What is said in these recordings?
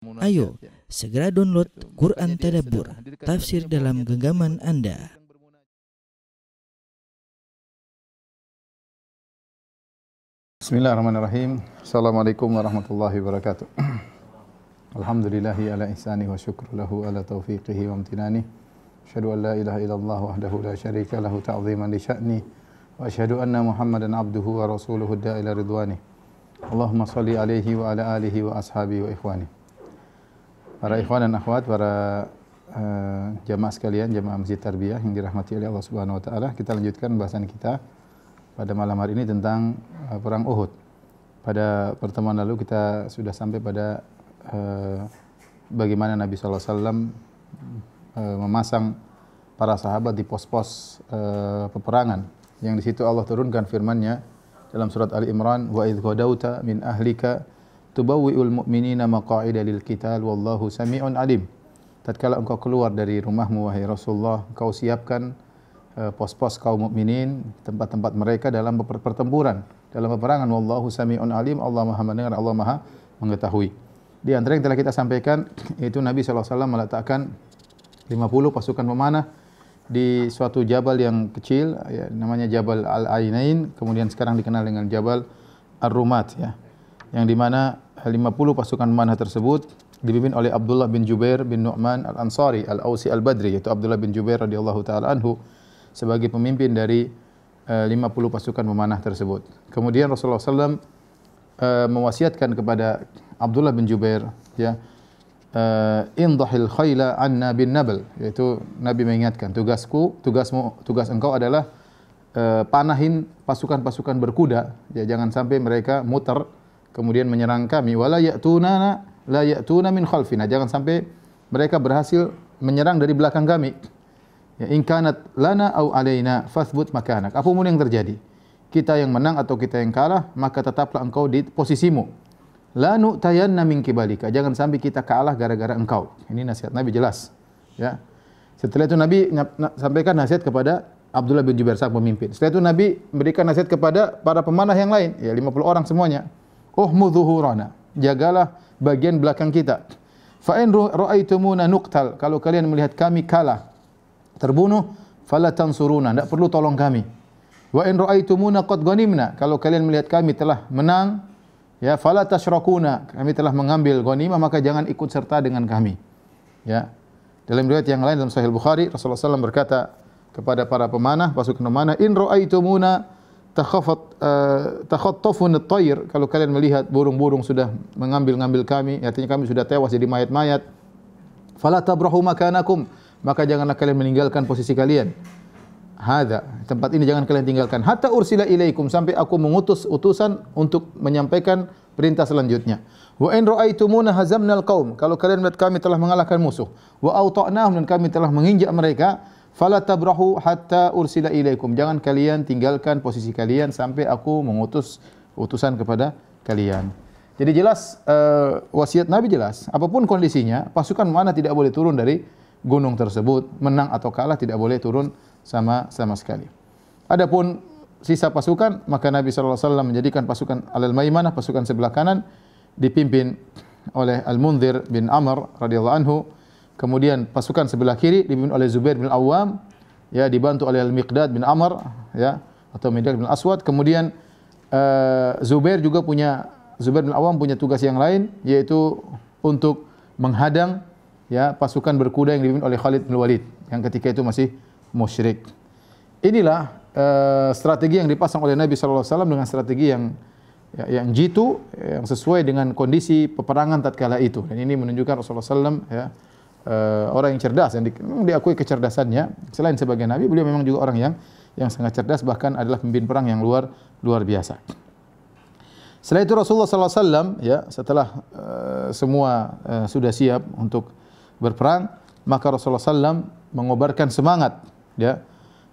Ayo, segera download Quran Tadabbur, tafsir dalam genggaman Anda. Bismillahirrahmanirrahim. Assalamualaikum warahmatullahi wabarakatuh. Alhamdulillahi ala ihsani wa syukru lahu ala taufiqihi wa amtinani. Asyhadu an la ilaha illallah wahdahu la syarika lahu ta'ziman li sya'ni. Wa asyhadu anna Muhammadan abduhu wa rasuluhu da'ila ridwani. Allahumma salli alaihi wa ala alihi wa ashabihi wa ikhwani. Para ikhwan dan akhwat, para uh, jamaah sekalian, jamaah Masjid Tarbiyah yang dirahmati oleh Allah Subhanahu wa taala, kita lanjutkan bahasan kita pada malam hari ini tentang uh, perang Uhud. Pada pertemuan lalu kita sudah sampai pada uh, bagaimana Nabi sallallahu alaihi wasallam memasang para sahabat di pos-pos uh, peperangan yang di situ Allah turunkan firman-Nya dalam surat Ali Imran wa idh min ahlika tubawwi'ul mu'minina maqa'ida lil qital wallahu sami'un alim. Tatkala engkau keluar dari rumahmu wahai Rasulullah, engkau siapkan uh, pos-pos kaum mukminin, tempat-tempat mereka dalam pertempuran, dalam peperangan wallahu sami'un alim, Allah Maha mendengar, Allah Maha mengetahui. Di antara yang telah kita sampaikan yaitu Nabi SAW meletakkan 50 pasukan pemanah di suatu jabal yang kecil ya, namanya Jabal Al-Ainain kemudian sekarang dikenal dengan Jabal Ar-Rumat ya yang di mana 50 pasukan manah tersebut dipimpin oleh Abdullah bin Jubair bin Nu'man Al-Ansari Al-Ausi Al-Badri yaitu Abdullah bin Jubair radhiyallahu taala anhu sebagai pemimpin dari uh, eh, 50 pasukan memanah tersebut. Kemudian Rasulullah SAW uh, eh, mewasiatkan kepada Abdullah bin Jubair ya uh, indahil khayla anna bin nabal yaitu Nabi mengingatkan tugasku tugasmu tugas engkau adalah uh, panahin pasukan-pasukan berkuda ya jangan sampai mereka muter kemudian menyerang kami. Wala ya'tuna la ya'tuna min khalfina. Jangan sampai mereka berhasil menyerang dari belakang kami. Ya in kanat lana au alaina fathbut makanak. Apa pun yang terjadi kita yang menang atau kita yang kalah maka tetaplah engkau di posisimu. La nu'tayanna min kibalika. Jangan sampai kita kalah gara-gara engkau. Ini nasihat Nabi jelas ya. Setelah itu Nabi sampaikan nasihat kepada Abdullah bin Jubair sang pemimpin. Setelah itu Nabi memberikan nasihat kepada para pemanah yang lain, ya 50 orang semuanya uhmu zuhurana. Jagalah bagian belakang kita. Fa in ra'aitumuna nuqtal, kalau kalian melihat kami kalah, terbunuh, fala tansuruna, tidak perlu tolong kami. Wa in ra'aitumuna qad ghanimna, kalau kalian melihat kami telah menang, ya fala tashrakuna, kami telah mengambil ghanimah maka jangan ikut serta dengan kami. Ya. Dalam riwayat yang lain dalam Sahih Bukhari Rasulullah SAW berkata kepada para pemanah pasukan pemanah in ra'aitumuna takhafat uh, takhattafun at-tayr. Kalau kalian melihat burung-burung sudah mengambil-ngambil kami. Artinya kami sudah tewas jadi mayat-mayat. Fala tabrahu makanakum. Maka janganlah kalian meninggalkan posisi kalian. Hadza. Tempat ini jangan kalian tinggalkan. Hatta ursila ilaikum. Sampai aku mengutus utusan untuk menyampaikan perintah selanjutnya. Wa in raaitumuna hazamnal qaum. Kalau kalian melihat kami telah mengalahkan musuh. Wa auta'nahum dan kami telah menginjak mereka Fala tabrahu hatta ursila ilaikum. Jangan kalian tinggalkan posisi kalian sampai aku mengutus utusan kepada kalian. Jadi jelas uh, wasiat Nabi jelas. Apa pun kondisinya, pasukan mana tidak boleh turun dari gunung tersebut. Menang atau kalah tidak boleh turun sama sama sekali. Adapun sisa pasukan, maka Nabi SAW menjadikan pasukan Al Maimanah, pasukan sebelah kanan, dipimpin oleh Al Munzir bin Amr radhiyallahu anhu Kemudian pasukan sebelah kiri dipimpin oleh Zubair bin Awam, ya dibantu oleh Al-Miqdad bin Amr, ya atau Miqdad bin Aswad. Kemudian uh, Zubair juga punya Zubair bin Awam punya tugas yang lain yaitu untuk menghadang ya pasukan berkuda yang dipimpin oleh Khalid bin Walid yang ketika itu masih musyrik. Inilah uh, strategi yang dipasang oleh Nabi sallallahu alaihi wasallam dengan strategi yang ya, yang jitu yang sesuai dengan kondisi peperangan tatkala itu. Dan ini menunjukkan Rasulullah sallallahu ya uh, orang yang cerdas yang di, diakui kecerdasannya. Selain sebagai nabi beliau memang juga orang yang yang sangat cerdas bahkan adalah pemimpin perang yang luar luar biasa. Setelah itu Rasulullah SAW ya setelah uh, semua uh, sudah siap untuk berperang maka Rasulullah SAW mengobarkan semangat ya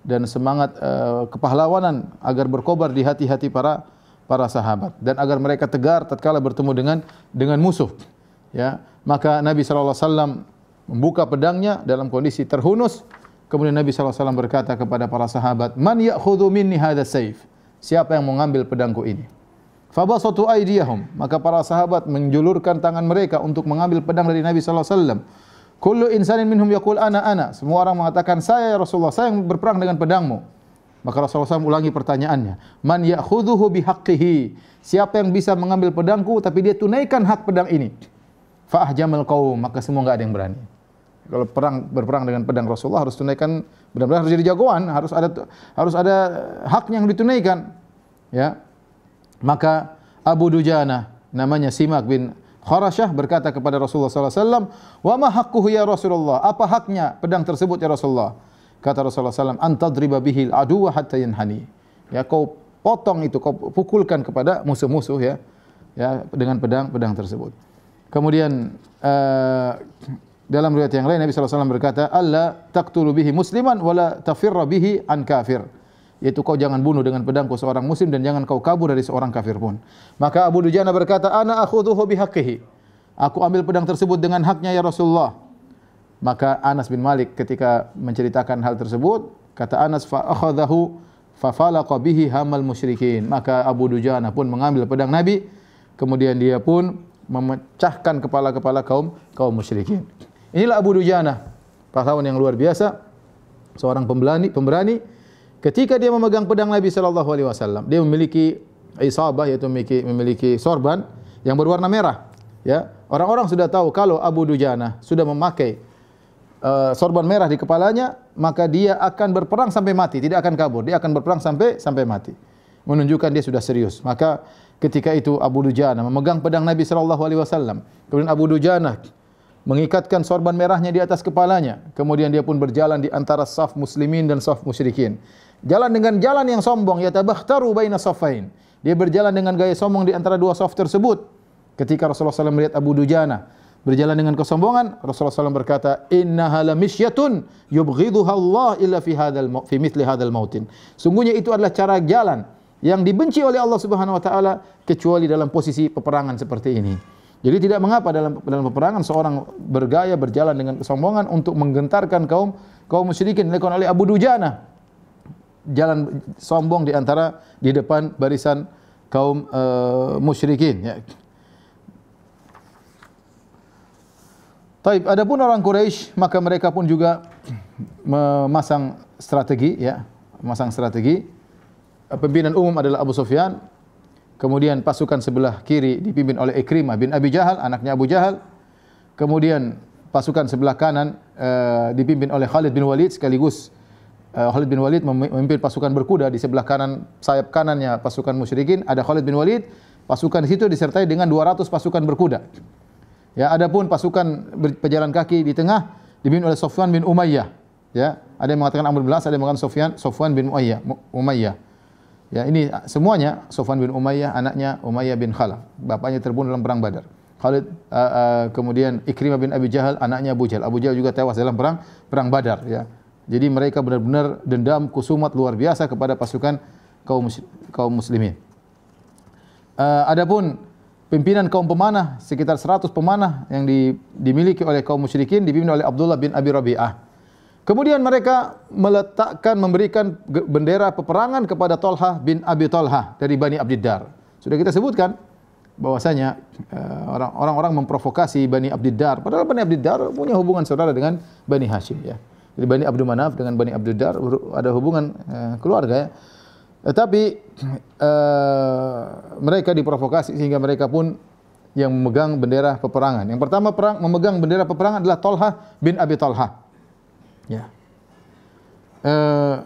dan semangat uh, kepahlawanan agar berkobar di hati-hati para para sahabat. Dan agar mereka tegar tatkala bertemu dengan dengan musuh ya. Maka Nabi sallallahu alaihi wasallam membuka pedangnya dalam kondisi terhunus. Kemudian Nabi SAW berkata kepada para sahabat, Man ya'khudhu minni hadha saif? Siapa yang mengambil pedangku ini? Fabasatu aydiyahum, maka para sahabat menjulurkan tangan mereka untuk mengambil pedang dari Nabi wasallam. Kullu insanin minhum yaqul ana ana. Semua orang mengatakan saya ya Rasulullah, saya yang berperang dengan pedangmu. Maka Rasulullah SAW ulangi pertanyaannya. Man ya'khudhuhu bihaqqihi. Siapa yang bisa mengambil pedangku tapi dia tunaikan hak pedang ini. Fa'ahjamal qaum, maka semua enggak ada yang berani. Kalau perang berperang dengan pedang Rasulullah harus tunaikan benar-benar harus jadi jagoan, harus ada harus ada haknya yang ditunaikan. Ya. Maka Abu Dujana namanya Simak bin Kharashah berkata kepada Rasulullah SAW, "Wa ma haqquhu ya Rasulullah? Apa haknya pedang tersebut ya Rasulullah?" Kata Rasulullah SAW, "Antadriba bihil aduwa hatta yanhani." Ya, kau potong itu, kau pukulkan kepada musuh-musuh ya, ya dengan pedang-pedang tersebut. Kemudian uh, dalam riwayat yang lain Nabi SAW berkata, "Allah taqtulu bihi musliman wala tafirra bihi an kafir." yaitu kau jangan bunuh dengan pedangku seorang muslim dan jangan kau kabur dari seorang kafir pun. Maka Abu Dujana berkata, "Ana akhudhuhu bihaqqihi." Aku ambil pedang tersebut dengan haknya ya Rasulullah. Maka Anas bin Malik ketika menceritakan hal tersebut, kata Anas fa akhadhahu fa falaqa bihi hamal musyrikin. Maka Abu Dujana pun mengambil pedang Nabi, kemudian dia pun memecahkan kepala-kepala kaum kaum musyrikin. Inilah Abu Dujana, pahlawan yang luar biasa, seorang pemberani, pemberani Ketika dia memegang pedang Nabi sallallahu alaihi wasallam, dia memiliki isabah yaitu memiliki, memiliki sorban yang berwarna merah. Ya, orang-orang sudah tahu kalau Abu Dujana sudah memakai uh, sorban merah di kepalanya, maka dia akan berperang sampai mati, tidak akan kabur. Dia akan berperang sampai sampai mati. Menunjukkan dia sudah serius. Maka ketika itu Abu Dujana memegang pedang Nabi sallallahu alaihi wasallam. Kemudian Abu Dujana mengikatkan sorban merahnya di atas kepalanya. Kemudian dia pun berjalan di antara saf muslimin dan saf musyrikin. Jalan dengan jalan yang sombong, ya tabakhtaru baina safain. Dia berjalan dengan gaya sombong di antara dua saf tersebut. Ketika Rasulullah SAW melihat Abu Dujana berjalan dengan kesombongan, Rasulullah SAW berkata, Inna hala misyatun yubghiduha Allah illa fi hadal fi mithli hadal mautin. Sungguhnya itu adalah cara jalan yang dibenci oleh Allah Subhanahu wa taala kecuali dalam posisi peperangan seperti ini. Jadi tidak mengapa dalam dalam peperangan seorang bergaya berjalan dengan kesombongan untuk menggentarkan kaum kaum musyrikin dilakukan oleh Abu Dujana jalan sombong di antara di depan barisan kaum uh, musyrikin ya. Taib, adapun orang Quraisy maka mereka pun juga memasang strategi ya, memasang strategi. Pimpinan umum adalah Abu Sufyan. Kemudian pasukan sebelah kiri dipimpin oleh Ikrimah bin Abi Jahal, anaknya Abu Jahal. Kemudian pasukan sebelah kanan uh, dipimpin oleh Khalid bin Walid sekaligus uh, Khalid bin Walid memimpin pasukan berkuda di sebelah kanan sayap kanannya pasukan musyrikin. Ada Khalid bin Walid pasukan di situ disertai dengan 200 pasukan berkuda. Ya adapun pasukan pejalan kaki di tengah dipimpin oleh Sofwan bin Umayyah. Ya ada yang mengatakan Amr bin As ada yang mengatakan Sofyan Sofwan bin Umayyah Umayyah ya ini semuanya Sofwan bin Umayyah anaknya Umayyah bin Khalaf bapaknya terbunuh dalam perang Badar Khalid uh, uh, kemudian Ikrimah bin Abi Jahal anaknya Abu Jahal Abu Jahal juga tewas dalam perang perang Badar ya jadi mereka benar-benar dendam kusumat luar biasa kepada pasukan kaum kaum muslimin. Uh, adapun pimpinan kaum pemanah sekitar 100 pemanah yang di, dimiliki oleh kaum musyrikin dipimpin oleh Abdullah bin Abi Rabi'ah. Kemudian mereka meletakkan memberikan bendera peperangan kepada Talha bin Abi Talha dari Bani Abdiddar. Sudah kita sebutkan bahwasanya uh, orang-orang memprovokasi Bani Abdiddar padahal Bani Abdiddar punya hubungan saudara dengan Bani Hashim ya. Jadi Bani Abdul Manaf dengan Bani Abdul Dar ada hubungan uh, keluarga ya. Tetapi uh, mereka diprovokasi sehingga mereka pun yang memegang bendera peperangan. Yang pertama perang memegang bendera peperangan adalah Tolha bin Abi Talha. Ya. Uh,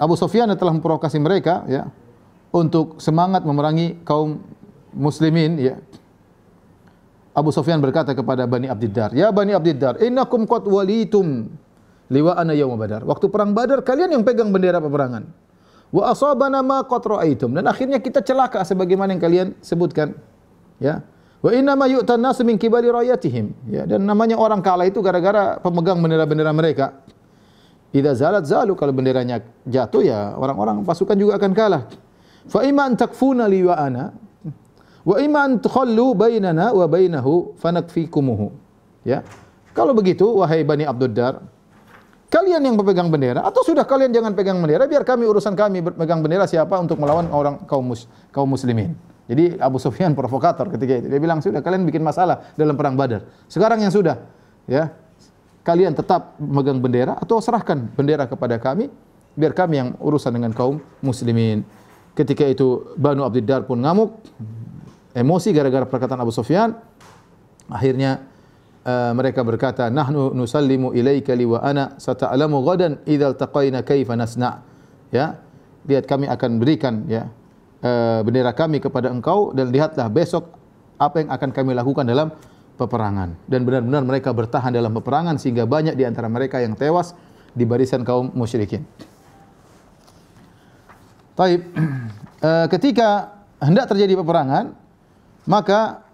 Abu Sufyan telah memprovokasi mereka ya untuk semangat memerangi kaum muslimin ya. Abu Sufyan berkata kepada Bani Abdiddar, "Ya Bani Abdiddar, innakum qad walitum liwa'ana yaum badar. Waktu perang badar kalian yang pegang bendera peperangan. Wa asabana ma qad ra'aitum. Dan akhirnya kita celaka sebagaimana yang kalian sebutkan. Ya. Wa inna ma yu'tan nasu min kibali rayatihim. Ya, dan namanya orang kalah itu gara-gara pemegang bendera-bendera mereka. Idza zalat zalu kalau benderanya jatuh ya orang-orang pasukan juga akan kalah. Fa imma an takfuna liwa'ana wa imma an tukhallu bainana wa bainahu fanakfikumuhu. Ya. Kalau begitu wahai Bani Abduddar, Kalian yang pegang bendera atau sudah kalian jangan pegang bendera biar kami urusan kami pegang bendera siapa untuk melawan orang kaum mus, kaum muslimin. Jadi Abu Sufyan provokator ketika itu. Dia bilang, "Sudah kalian bikin masalah dalam perang Badar. Sekarang yang sudah, ya. Kalian tetap megang bendera atau serahkan bendera kepada kami biar kami yang urusan dengan kaum muslimin." Ketika itu Banu Abdiddar pun ngamuk, emosi gara-gara perkataan Abu Sufyan. Akhirnya uh, mereka berkata, "Nahnu nusallimu ilaika li wa ana sata'lamu ghadan idza taqaina kaifa nasna." Ya. Lihat kami akan berikan ya uh, bendera kami kepada engkau dan lihatlah besok apa yang akan kami lakukan dalam peperangan. Dan benar-benar mereka bertahan dalam peperangan sehingga banyak di antara mereka yang tewas di barisan kaum musyrikin. Taib, uh, ketika hendak terjadi peperangan, maka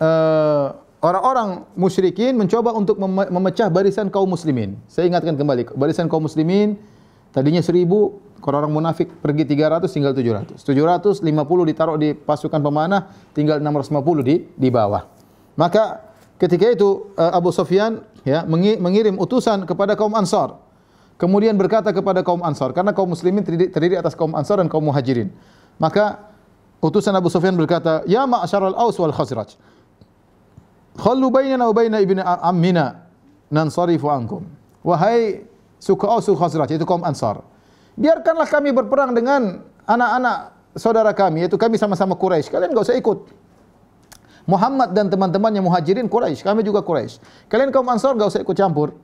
uh, orang-orang musyrikin mencoba untuk memecah barisan kaum muslimin. Saya ingatkan kembali, barisan kaum muslimin tadinya seribu, kalau orang munafik pergi 300 tinggal 700. 750 ditaruh di pasukan pemanah, tinggal 650 di di bawah. Maka ketika itu eh, Abu Sufyan ya mengirim utusan kepada kaum Ansar. Kemudian berkata kepada kaum Ansar karena kaum muslimin terdiri, atas kaum Ansar dan kaum Muhajirin. Maka utusan Abu Sufyan berkata, "Ya ma'syaral Aus wal Khazraj, khallu bainana wa baina ibni ammina nansarifu ankum." Wahai suku Aus suku Khazraj itu kaum Ansar biarkanlah kami berperang dengan anak-anak saudara kami, yaitu kami sama-sama Quraisy. Kalian enggak usah ikut. Muhammad dan teman-temannya muhajirin Quraisy, kami juga Quraisy. Kalian kaum Ansar enggak usah ikut campur.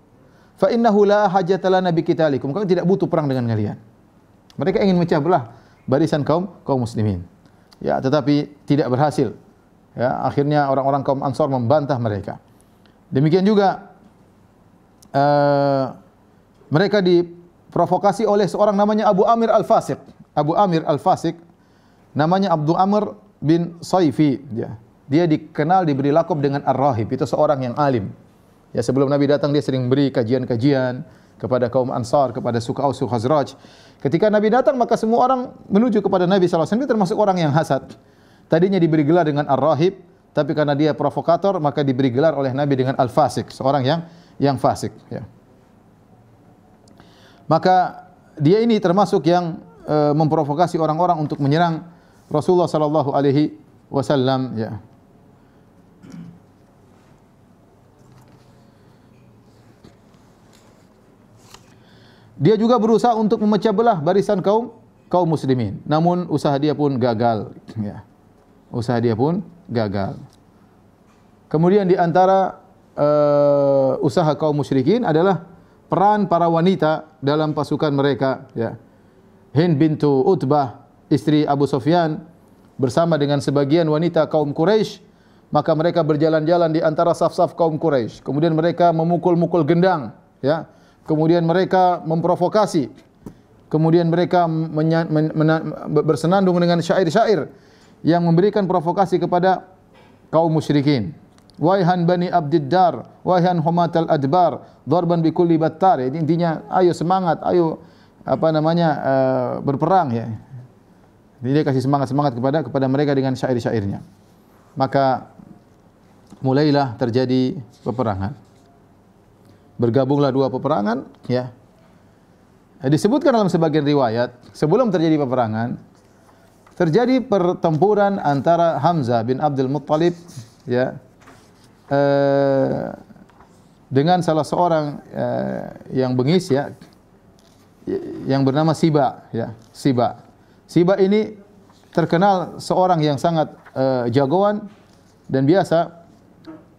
Fa innahu la hajata lana bi kitalikum. Kami tidak butuh perang dengan kalian. Mereka ingin memecah belah barisan kaum kaum muslimin. Ya, tetapi tidak berhasil. Ya, akhirnya orang-orang kaum Ansar membantah mereka. Demikian juga uh, mereka di provokasi oleh seorang namanya Abu Amir Al-Fasiq. Abu Amir Al-Fasiq namanya Abdul Amr bin Saifi ya. Dia dikenal diberi lakop dengan Ar-Rahib, itu seorang yang alim. Ya sebelum Nabi datang dia sering beri kajian-kajian kepada kaum Ansar, kepada suku Aus, suku Khazraj. Ketika Nabi datang maka semua orang menuju kepada Nabi sallallahu alaihi wasallam termasuk orang yang hasad. Tadinya diberi gelar dengan Ar-Rahib, tapi karena dia provokator maka diberi gelar oleh Nabi dengan Al-Fasik, seorang yang yang fasik ya. Maka dia ini termasuk yang e, memprovokasi orang-orang untuk menyerang Rasulullah sallallahu alaihi wasallam ya. Dia juga berusaha untuk memecah belah barisan kaum kaum muslimin. Namun usaha dia pun gagal ya. Usaha dia pun gagal. Kemudian di antara uh, usaha kaum musyrikin adalah peran para wanita dalam pasukan mereka ya. Hind bintu Utbah istri Abu Sufyan bersama dengan sebagian wanita kaum Quraisy maka mereka berjalan-jalan di antara saf-saf kaum Quraisy kemudian mereka memukul-mukul gendang ya kemudian mereka memprovokasi kemudian mereka bersenandung dengan syair-syair yang memberikan provokasi kepada kaum musyrikin Waihan Bani Abdiddar, waihan Humatal Adbar, darban bi kulli battar. Jadi intinya ayo semangat, ayo apa namanya uh, berperang ya. Jadi dia kasih semangat-semangat kepada kepada mereka dengan syair-syairnya. Maka mulailah terjadi peperangan. Bergabunglah dua peperangan ya. Disebutkan dalam sebagian riwayat, sebelum terjadi peperangan, terjadi pertempuran antara Hamzah bin Abdul Muttalib ya Eh, dengan salah seorang uh, yang bengis ya yang bernama Siba ya Siba Siba ini terkenal seorang yang sangat jagoan dan biasa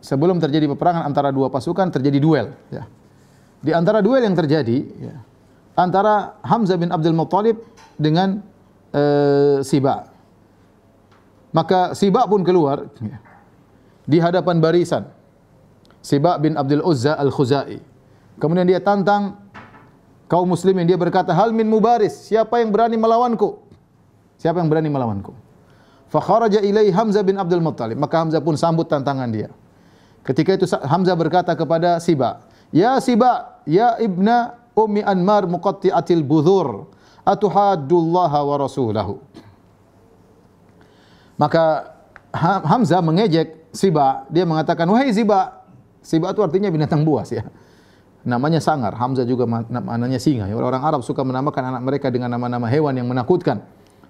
sebelum terjadi peperangan antara dua pasukan terjadi duel ya di antara duel yang terjadi ya, antara Hamzah bin Abdul Muttalib dengan uh, Siba maka Siba pun keluar ya di hadapan barisan Siba bin Abdul Uzza Al-Khuzai. Kemudian dia tantang kaum muslimin. Dia berkata, Hal min mubaris. Siapa yang berani melawanku? Siapa yang berani melawanku? Fakharaja ilai Hamzah bin Abdul Muttalib. Maka Hamzah pun sambut tantangan dia. Ketika itu Hamzah berkata kepada Siba, Ya Siba, ya ibna ummi Anmar muqatti'atil budhur. Atuhaddullaha wa rasulahu. Maka Hamzah mengejek Siba, dia mengatakan, "Wahai Siba." Siba itu artinya binatang buas ya. Namanya sangar, Hamzah juga maknanya singa. Ya. Orang Arab suka menamakan anak mereka dengan nama-nama hewan yang menakutkan.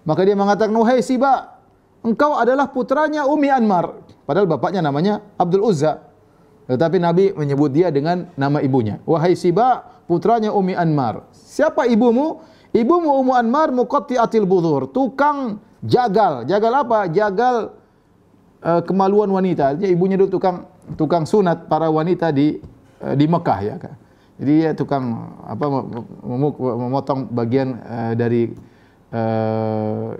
Maka dia mengatakan, "Wahai Siba, engkau adalah putranya Umi Anmar. Padahal bapaknya namanya Abdul Uzza. Tetapi Nabi menyebut dia dengan nama ibunya. Wahai Siba, putranya Umi Anmar. Siapa ibumu? Ibumu Ummu Anmar muqatti'atil budur, tukang jagal. Jagal apa? Jagal uh, kemaluan wanita. Dia ibunya dulu tukang tukang sunat para wanita di uh, di Mekah ya. Jadi dia tukang apa memotong bagian uh, dari uh,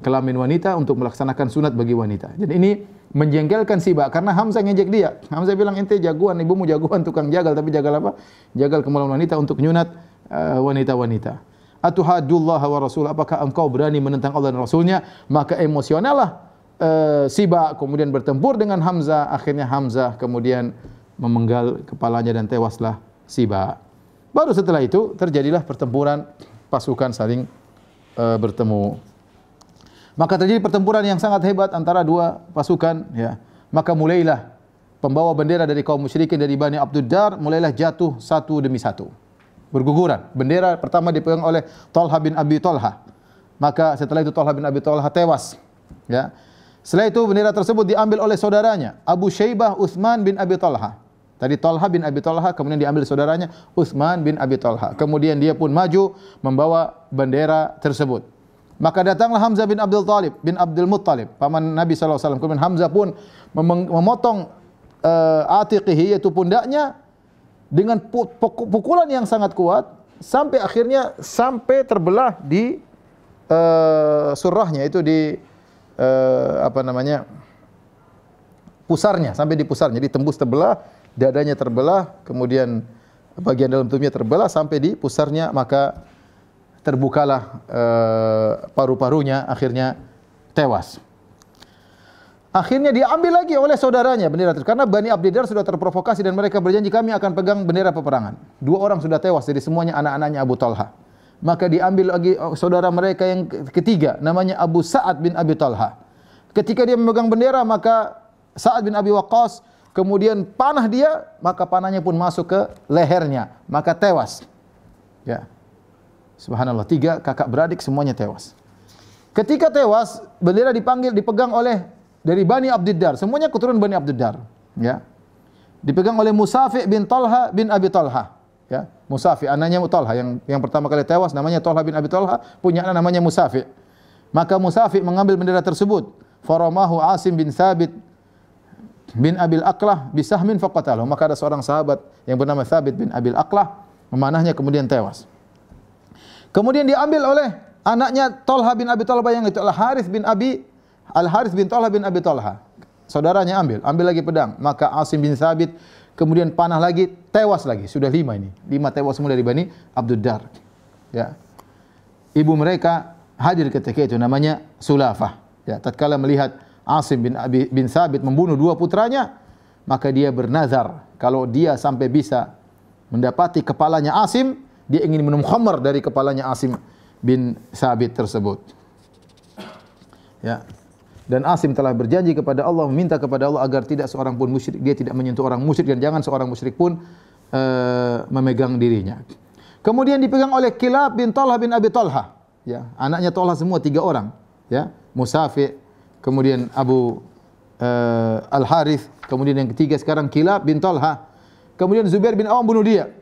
kelamin wanita untuk melaksanakan sunat bagi wanita. Jadi ini menjengkelkan Siba karena Hamzah ngejek dia. Hamzah bilang ente jagoan, ibumu jagoan tukang jagal tapi jagal apa? Jagal kemaluan wanita untuk nyunat wanita-wanita. Uh, atuhadullah wa rasul apakah engkau berani menentang Allah dan Rasulnya maka emosionallah uh, Siba kemudian bertempur dengan Hamzah akhirnya Hamzah kemudian memenggal kepalanya dan tewaslah Siba baru setelah itu terjadilah pertempuran pasukan saling uh, bertemu maka terjadi pertempuran yang sangat hebat antara dua pasukan ya maka mulailah pembawa bendera dari kaum musyrikin dari Bani Abdul mulailah jatuh satu demi satu berguguran. Bendera pertama dipegang oleh Talha bin Abi Talha. Maka setelah itu Talha bin Abi Talha tewas. Ya. Setelah itu bendera tersebut diambil oleh saudaranya Abu Syaibah Utsman bin Abi Talha. Tadi Talha bin Abi Talha kemudian diambil saudaranya Utsman bin Abi Talha. Kemudian dia pun maju membawa bendera tersebut. Maka datanglah Hamzah bin Abdul Talib bin Abdul Muttalib, paman Nabi SAW. Kemudian Hamzah pun memotong uh, atiqihi, yaitu pundaknya, dengan pukulan yang sangat kuat sampai akhirnya sampai terbelah di uh, surahnya. Itu di uh, apa namanya pusarnya sampai di pusarnya. Ditembus terbelah dadanya terbelah kemudian bagian dalam tubuhnya terbelah sampai di pusarnya. Maka terbukalah uh, paru-parunya akhirnya tewas Akhirnya diambil lagi oleh saudaranya bendera itu karena Bani Abdidar sudah terprovokasi dan mereka berjanji kami akan pegang bendera peperangan. Dua orang sudah tewas jadi semuanya anak-anaknya Abu Talha. Maka diambil lagi oh, saudara mereka yang ketiga namanya Abu Sa'ad bin Abi Talha. Ketika dia memegang bendera maka Sa'ad bin Abi Waqqas kemudian panah dia maka panahnya pun masuk ke lehernya maka tewas. Ya. Subhanallah tiga kakak beradik semuanya tewas. Ketika tewas bendera dipanggil dipegang oleh dari Bani Abdiddar, semuanya keturunan Bani Abdiddar, ya. Dipegang oleh Musafi bin Talha bin Abi Talha, ya. Musafi anaknya Talha yang yang pertama kali tewas namanya Talha bin Abi Talha, punya anak namanya Musafi. Maka Musafi mengambil bendera tersebut, faramahu Asim bin Thabit bin Abil Aqlah bisahmin faqatalahu. Maka ada seorang sahabat yang bernama Thabit bin Abil Aqlah memanahnya kemudian tewas. Kemudian diambil oleh anaknya Talha bin Abi Talha yang itu adalah Harith bin Abi Al Harith bin Talha bin Abi Talha. Saudaranya ambil, ambil lagi pedang. Maka Asim bin Sabit kemudian panah lagi, tewas lagi. Sudah lima ini. Lima tewas semua dari Bani Abdul Dar. Ya. Ibu mereka hadir ketika itu namanya Sulafah. Ya, tatkala melihat Asim bin Abi bin Sabit membunuh dua putranya, maka dia bernazar kalau dia sampai bisa mendapati kepalanya Asim, dia ingin minum khamar dari kepalanya Asim bin Sabit tersebut. Ya. Dan Asim telah berjanji kepada Allah, meminta kepada Allah agar tidak seorang pun musyrik, dia tidak menyentuh orang musyrik dan jangan seorang musyrik pun uh, memegang dirinya. Kemudian dipegang oleh Kilab bin Talha bin Abi Talha. Ya, anaknya Talha semua tiga orang. Ya, Musafi, kemudian Abu uh, Al Harith, kemudian yang ketiga sekarang Kilab bin Talha. Kemudian Zubair bin Awam bunuh dia.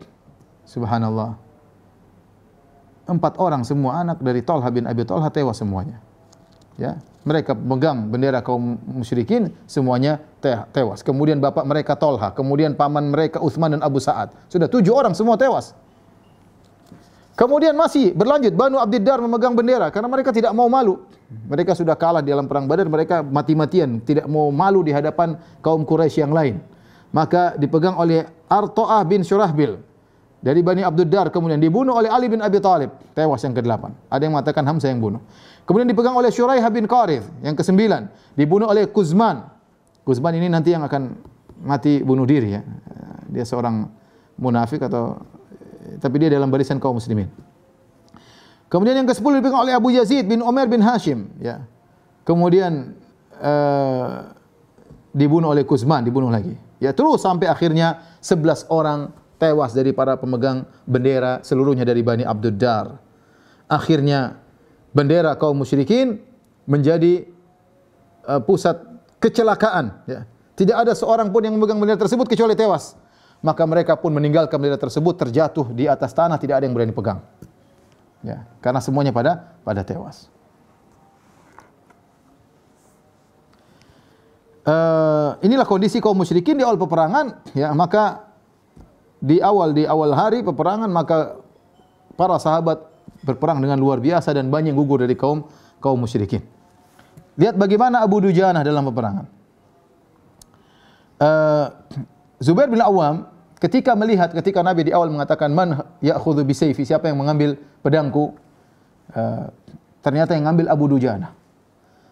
Subhanallah. Empat orang semua anak dari Talha bin Abi Talha tewas semuanya. Ya, mereka memegang bendera kaum musyrikin semuanya tewas. Kemudian bapak mereka Tolha, kemudian paman mereka Uthman dan Abu Sa'ad. Sudah tujuh orang semua tewas. Kemudian masih berlanjut Banu Abdiddar memegang bendera karena mereka tidak mau malu. Mereka sudah kalah di dalam perang Badar, mereka mati-matian, tidak mau malu di hadapan kaum Quraisy yang lain. Maka dipegang oleh Arto'ah bin Syurahbil dari Bani Abdiddar kemudian dibunuh oleh Ali bin Abi Thalib, tewas yang ke-8. Ada yang mengatakan Hamzah yang bunuh. Kemudian dipegang oleh Syuraih bin Qarith yang kesembilan. Dibunuh oleh Kuzman. Kuzman ini nanti yang akan mati bunuh diri ya. Dia seorang munafik atau tapi dia dalam barisan kaum muslimin. Kemudian yang ke-10 dipegang oleh Abu Yazid bin Umar bin Hashim ya. Kemudian uh, dibunuh oleh Kuzman, dibunuh lagi. Ya terus sampai akhirnya 11 orang tewas dari para pemegang bendera seluruhnya dari Bani Abdul Dar. Akhirnya bendera kaum musyrikin menjadi uh, pusat kecelakaan. Ya. Tidak ada seorang pun yang memegang bendera tersebut kecuali tewas. Maka mereka pun meninggalkan bendera tersebut terjatuh di atas tanah, tidak ada yang berani pegang. Ya, karena semuanya pada pada tewas. Uh, inilah kondisi kaum musyrikin di awal peperangan ya maka di awal di awal hari peperangan maka para sahabat berperang dengan luar biasa dan banyak gugur dari kaum kaum musyrikin. Lihat bagaimana Abu Dujanah dalam peperangan. Uh, Zubair bin Awam ketika melihat ketika Nabi di awal mengatakan man ya'khudhu bisayfi siapa yang mengambil pedangku uh, ternyata yang mengambil Abu Dujanah.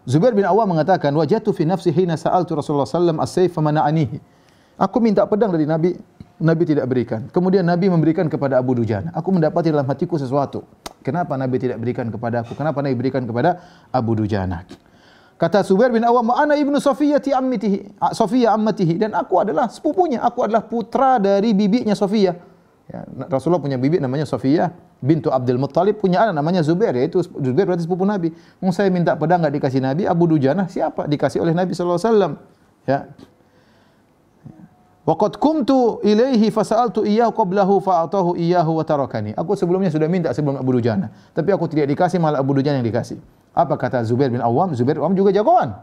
Zubair bin Awam mengatakan, "Wajatu fi nafsi hina sa'altu Rasulullah sallam as-sayf famana'anihi." Aku minta pedang dari Nabi, Nabi tidak berikan. Kemudian Nabi memberikan kepada Abu Dujana. Aku mendapati dalam hatiku sesuatu. Kenapa Nabi tidak berikan kepada aku? Kenapa Nabi berikan kepada Abu Dujana? Kata Zubair bin Awam, "Ana ibnu Safiyati ammatihi, Safiyah ammatihi." Dan aku adalah sepupunya, aku adalah putra dari bibinya Safiyah. Ya, Rasulullah punya bibi namanya Safiyah bintu Abdul Muttalib punya anak namanya Zubair yaitu Zubair berarti sepupu Nabi. Mau saya minta pedang enggak dikasih Nabi, Abu Dujana siapa? Dikasih oleh Nabi sallallahu alaihi wasallam. Ya. Waqad kumtu ilaihi fasa'altu iyyahu qablahu fa'atahu iyyahu wa tarakani. Aku sebelumnya sudah minta sebelum Abu Dujana, tapi aku tidak dikasih malah Abu Dujana yang dikasih. Apa kata Zubair bin Awam? Zubair bin Awam juga jagoan.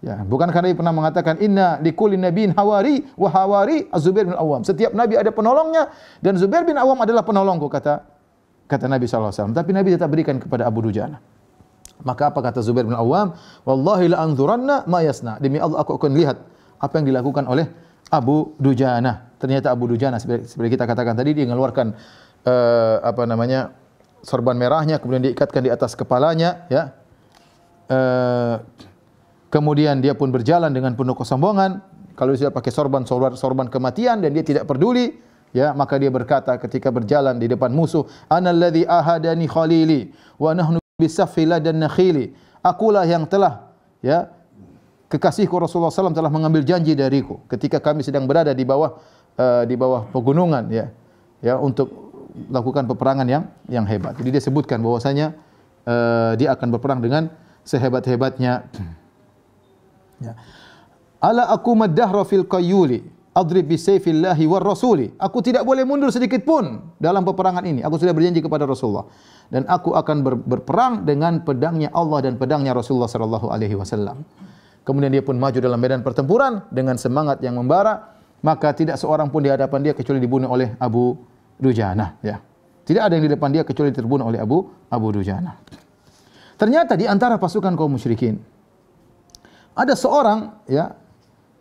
Ya, bukan karena dia pernah mengatakan inna likulli nabiyyin hawari wa hawari Az-Zubair bin Awam. Setiap nabi ada penolongnya dan Zubair bin Awam adalah penolongku kata kata Nabi SAW. Tapi Nabi tetap berikan kepada Abu Dujana. Maka apa kata Zubair bin Awam? Wallahi la anzuranna ma yasna. Demi Allah aku akan lihat apa yang dilakukan oleh Abu Dujana. Ternyata Abu Dujana seperti kita katakan tadi dia mengeluarkan uh, apa namanya sorban merahnya kemudian diikatkan di atas kepalanya ya. Uh, Kemudian dia pun berjalan dengan penuh kesombongan. Kalau dia pakai sorban, sorban, sorban kematian dan dia tidak peduli, ya maka dia berkata ketika berjalan di depan musuh, "Ana alladhi ahadani khalili wa nahnu bisaffi dan nakhili." Akulah yang telah ya kekasihku Rasulullah SAW telah mengambil janji dariku ketika kami sedang berada di bawah uh, di bawah pegunungan ya ya untuk lakukan peperangan yang yang hebat. Jadi dia sebutkan bahwasanya uh, dia akan berperang dengan sehebat-hebatnya Ya. Ala aku madahra fil qayyuli adrib bi sayfillahi war rasuli. Aku tidak boleh mundur sedikit pun dalam peperangan ini. Aku sudah berjanji kepada Rasulullah dan aku akan ber, berperang dengan pedangnya Allah dan pedangnya Rasulullah sallallahu alaihi wasallam. Kemudian dia pun maju dalam medan pertempuran dengan semangat yang membara, maka tidak seorang pun di hadapan dia kecuali dibunuh oleh Abu Dujana, ya. Tidak ada yang di depan dia kecuali terbunuh oleh Abu Abu Dujana. Ternyata di antara pasukan kaum musyrikin ada seorang ya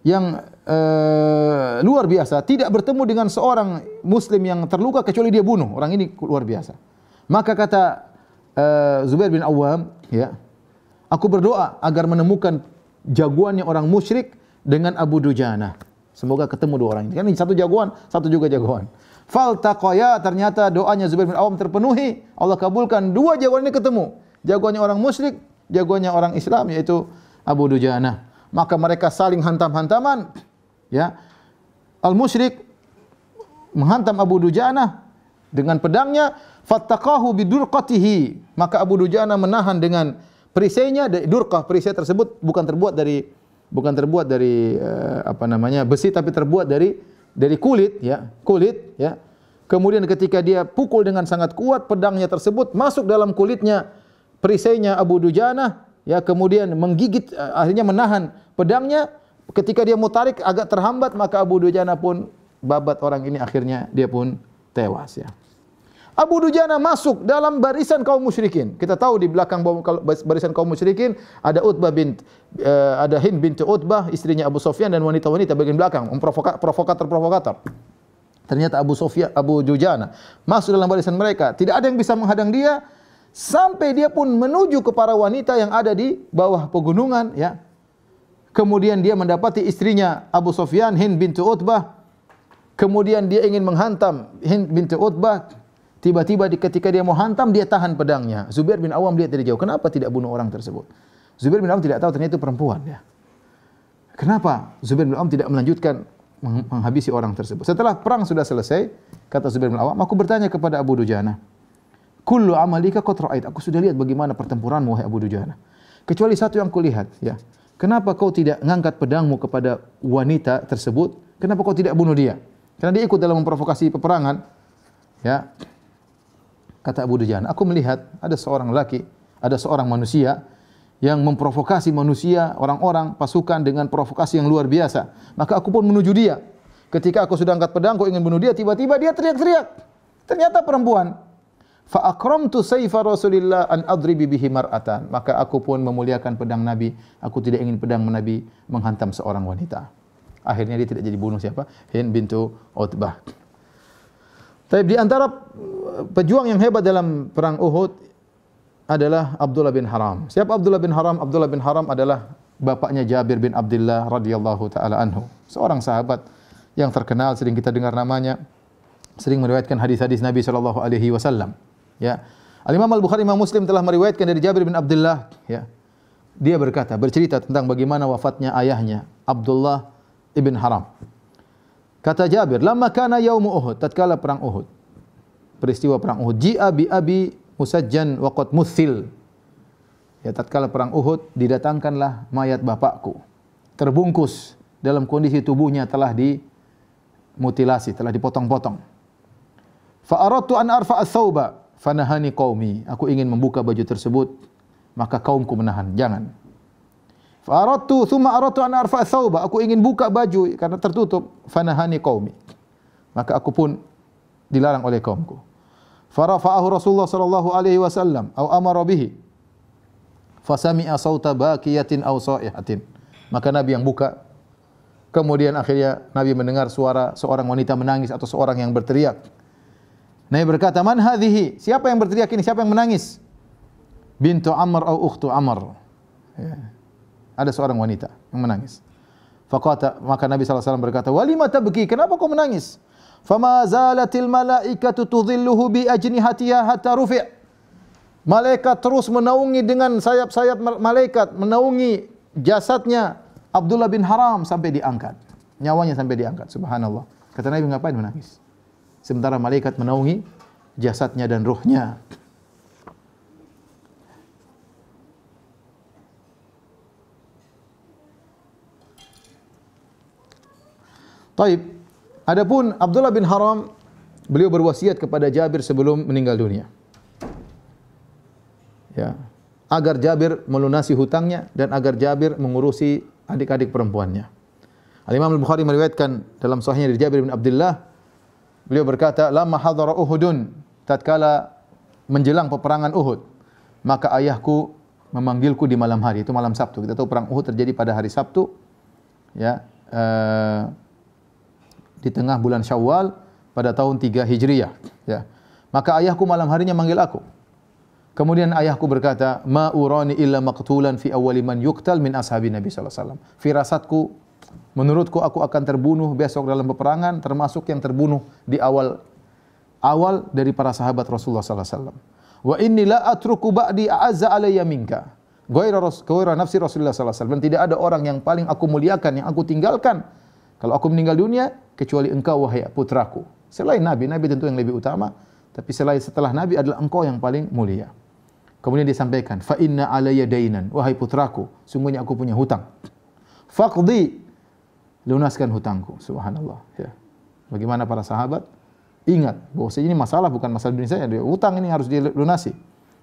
yang uh, luar biasa tidak bertemu dengan seorang muslim yang terluka kecuali dia bunuh. Orang ini luar biasa. Maka kata uh, Zubair bin Awam, ya, aku berdoa agar menemukan jagoannya orang musyrik dengan Abu Dujana. Semoga ketemu dua orang ini. Kan ini satu jagoan, satu juga jagoan. Faltaqaya ternyata doanya Zubair bin Awam terpenuhi. Allah kabulkan dua jagoan ini ketemu. Jagoannya orang musyrik, jagoannya orang Islam yaitu Abu Dujana. Maka mereka saling hantam-hantaman. Ya. Al-musyrik menghantam Abu Dujana dengan pedangnya fattaqahu bidurqatihi. Maka Abu Dujana menahan dengan perisainya durqah perisai tersebut bukan terbuat dari bukan terbuat dari uh, apa namanya besi tapi terbuat dari dari kulit ya, kulit ya. Kemudian ketika dia pukul dengan sangat kuat pedangnya tersebut masuk dalam kulitnya perisainya Abu Dujana ya kemudian menggigit eh, akhirnya menahan pedangnya ketika dia mau tarik agak terhambat maka Abu Dujana pun babat orang ini akhirnya dia pun tewas ya. Abu Dujana masuk dalam barisan kaum musyrikin. Kita tahu di belakang barisan kaum musyrikin ada Utbah bin uh, ada Hind binti Utbah, istrinya Abu Sufyan dan wanita-wanita bagian belakang, provokator-provokator. Ternyata Abu Sufyan, Abu Dujana masuk dalam barisan mereka. Tidak ada yang bisa menghadang dia sampai dia pun menuju ke para wanita yang ada di bawah pegunungan ya. Kemudian dia mendapati istrinya Abu Sufyan Hind bintu Utbah. Kemudian dia ingin menghantam Hind bintu Utbah. Tiba-tiba ketika dia mau hantam dia tahan pedangnya. Zubair bin Awam lihat dari jauh. Kenapa tidak bunuh orang tersebut? Zubair bin Awam tidak tahu ternyata itu perempuan ya. Kenapa Zubair bin Awam tidak melanjutkan menghabisi orang tersebut? Setelah perang sudah selesai, kata Zubair bin Awam, aku bertanya kepada Abu Dujana, Kullu amalika qad ra'ait. Aku sudah lihat bagaimana pertempuranmu wahai Abu Dujana. Kecuali satu yang kulihat, ya. kenapa kau tidak ngangkat pedangmu kepada wanita tersebut? Kenapa kau tidak bunuh dia? Karena dia ikut dalam memprovokasi peperangan. Ya. Kata Abu Dujan, aku melihat ada seorang laki, ada seorang manusia yang memprovokasi manusia, orang-orang, pasukan dengan provokasi yang luar biasa. Maka aku pun menuju dia. Ketika aku sudah angkat pedang, aku ingin bunuh dia, tiba-tiba dia teriak-teriak. Ternyata perempuan. Fa sayfa Rasulillah an adribi bihi mar'atan. Maka aku pun memuliakan pedang Nabi. Aku tidak ingin pedang Nabi menghantam seorang wanita. Akhirnya dia tidak jadi bunuh siapa? Hind bintu Utbah. Tapi di antara pejuang yang hebat dalam perang Uhud adalah Abdullah bin Haram. Siapa Abdullah bin Haram? Abdullah bin Haram adalah bapaknya Jabir bin Abdullah radhiyallahu taala anhu. Seorang sahabat yang terkenal sering kita dengar namanya, sering meriwayatkan hadis-hadis Nabi sallallahu alaihi wasallam. Ya. Al-Imam Al-Bukhari Imam Muslim telah meriwayatkan dari Jabir bin Abdullah, ya. Dia berkata, bercerita tentang bagaimana wafatnya ayahnya, Abdullah ibn Haram. Kata Jabir, "Lama kana yaum Uhud, tatkala perang Uhud." Peristiwa perang Uhud, ji'a bi abi musajjan wa qad muthil. Ya, tatkala perang Uhud didatangkanlah mayat bapakku. Terbungkus dalam kondisi tubuhnya telah dimutilasi, telah dipotong-potong. Fa aradtu an arfa'a thawba fanahani qaumi. Aku ingin membuka baju tersebut, maka kaumku menahan. Jangan. Fa aradtu thumma aradtu an arfa'a thawba. Aku ingin buka baju karena tertutup. Fanahani qaumi. Maka aku pun dilarang oleh kaumku. Farafa'ahu Rasulullah sallallahu alaihi wasallam atau amara bihi. Fasami'a sauta baqiyatin aw sa'ihatin. Maka Nabi yang buka Kemudian akhirnya Nabi mendengar suara seorang wanita menangis atau seorang yang berteriak. Nabi berkata, "Man hadhihi?" Siapa yang berteriak ini? Siapa yang menangis? Bintu Amr atau ukhtu Amr. Ya. Ada seorang wanita yang menangis. Faqata maka Nabi SAW berkata, "Walima tabki? Kenapa kau menangis?" Fama zalatil malaikatu tudhilluhu bi ajnihatiha hatta rufi'. Malaikat terus menaungi dengan sayap-sayap malaikat, menaungi jasadnya Abdullah bin Haram sampai diangkat. Nyawanya sampai diangkat. Subhanallah. Kata Nabi ngapain menangis? Sementara malaikat menaungi jasadnya dan ruhnya. Taib. Adapun Abdullah bin Haram beliau berwasiat kepada Jabir sebelum meninggal dunia. Ya, agar Jabir melunasi hutangnya dan agar Jabir mengurusi adik-adik perempuannya. Al-Imam Al-Bukhari meriwayatkan dalam sahihnya dari Jabir bin Abdullah Beliau berkata, "Lama hadara Uhudun, tatkala menjelang peperangan Uhud, maka ayahku memanggilku di malam hari, itu malam Sabtu. Kita tahu perang Uhud terjadi pada hari Sabtu. Ya, uh, di tengah bulan Syawal pada tahun 3 Hijriah, ya. Maka ayahku malam harinya manggil aku. Kemudian ayahku berkata, "Ma urani illa maqtulan fi awwali man yuqtal min ashabi Nabi sallallahu alaihi wasallam." Firasatku Menurutku aku akan terbunuh besok dalam peperangan termasuk yang terbunuh di awal awal dari para sahabat Rasulullah sallallahu alaihi wasallam. Wa inni la atruku ba'di a'azza alayya minka. Ghaira nafsi Rasulullah sallallahu alaihi wasallam. Tidak ada orang yang paling aku muliakan yang aku tinggalkan kalau aku meninggal dunia kecuali engkau wahai putraku. Selain Nabi, Nabi tentu yang lebih utama, tapi selain setelah Nabi adalah engkau yang paling mulia. Kemudian disampaikan, fa inna alayya dainan, wahai putraku, sungguhnya aku punya hutang. Faqdi lunaskan hutangku. Subhanallah. Ya. Bagaimana para sahabat? Ingat bahwa ini masalah bukan masalah dunia saya. Hutang ini harus dilunasi.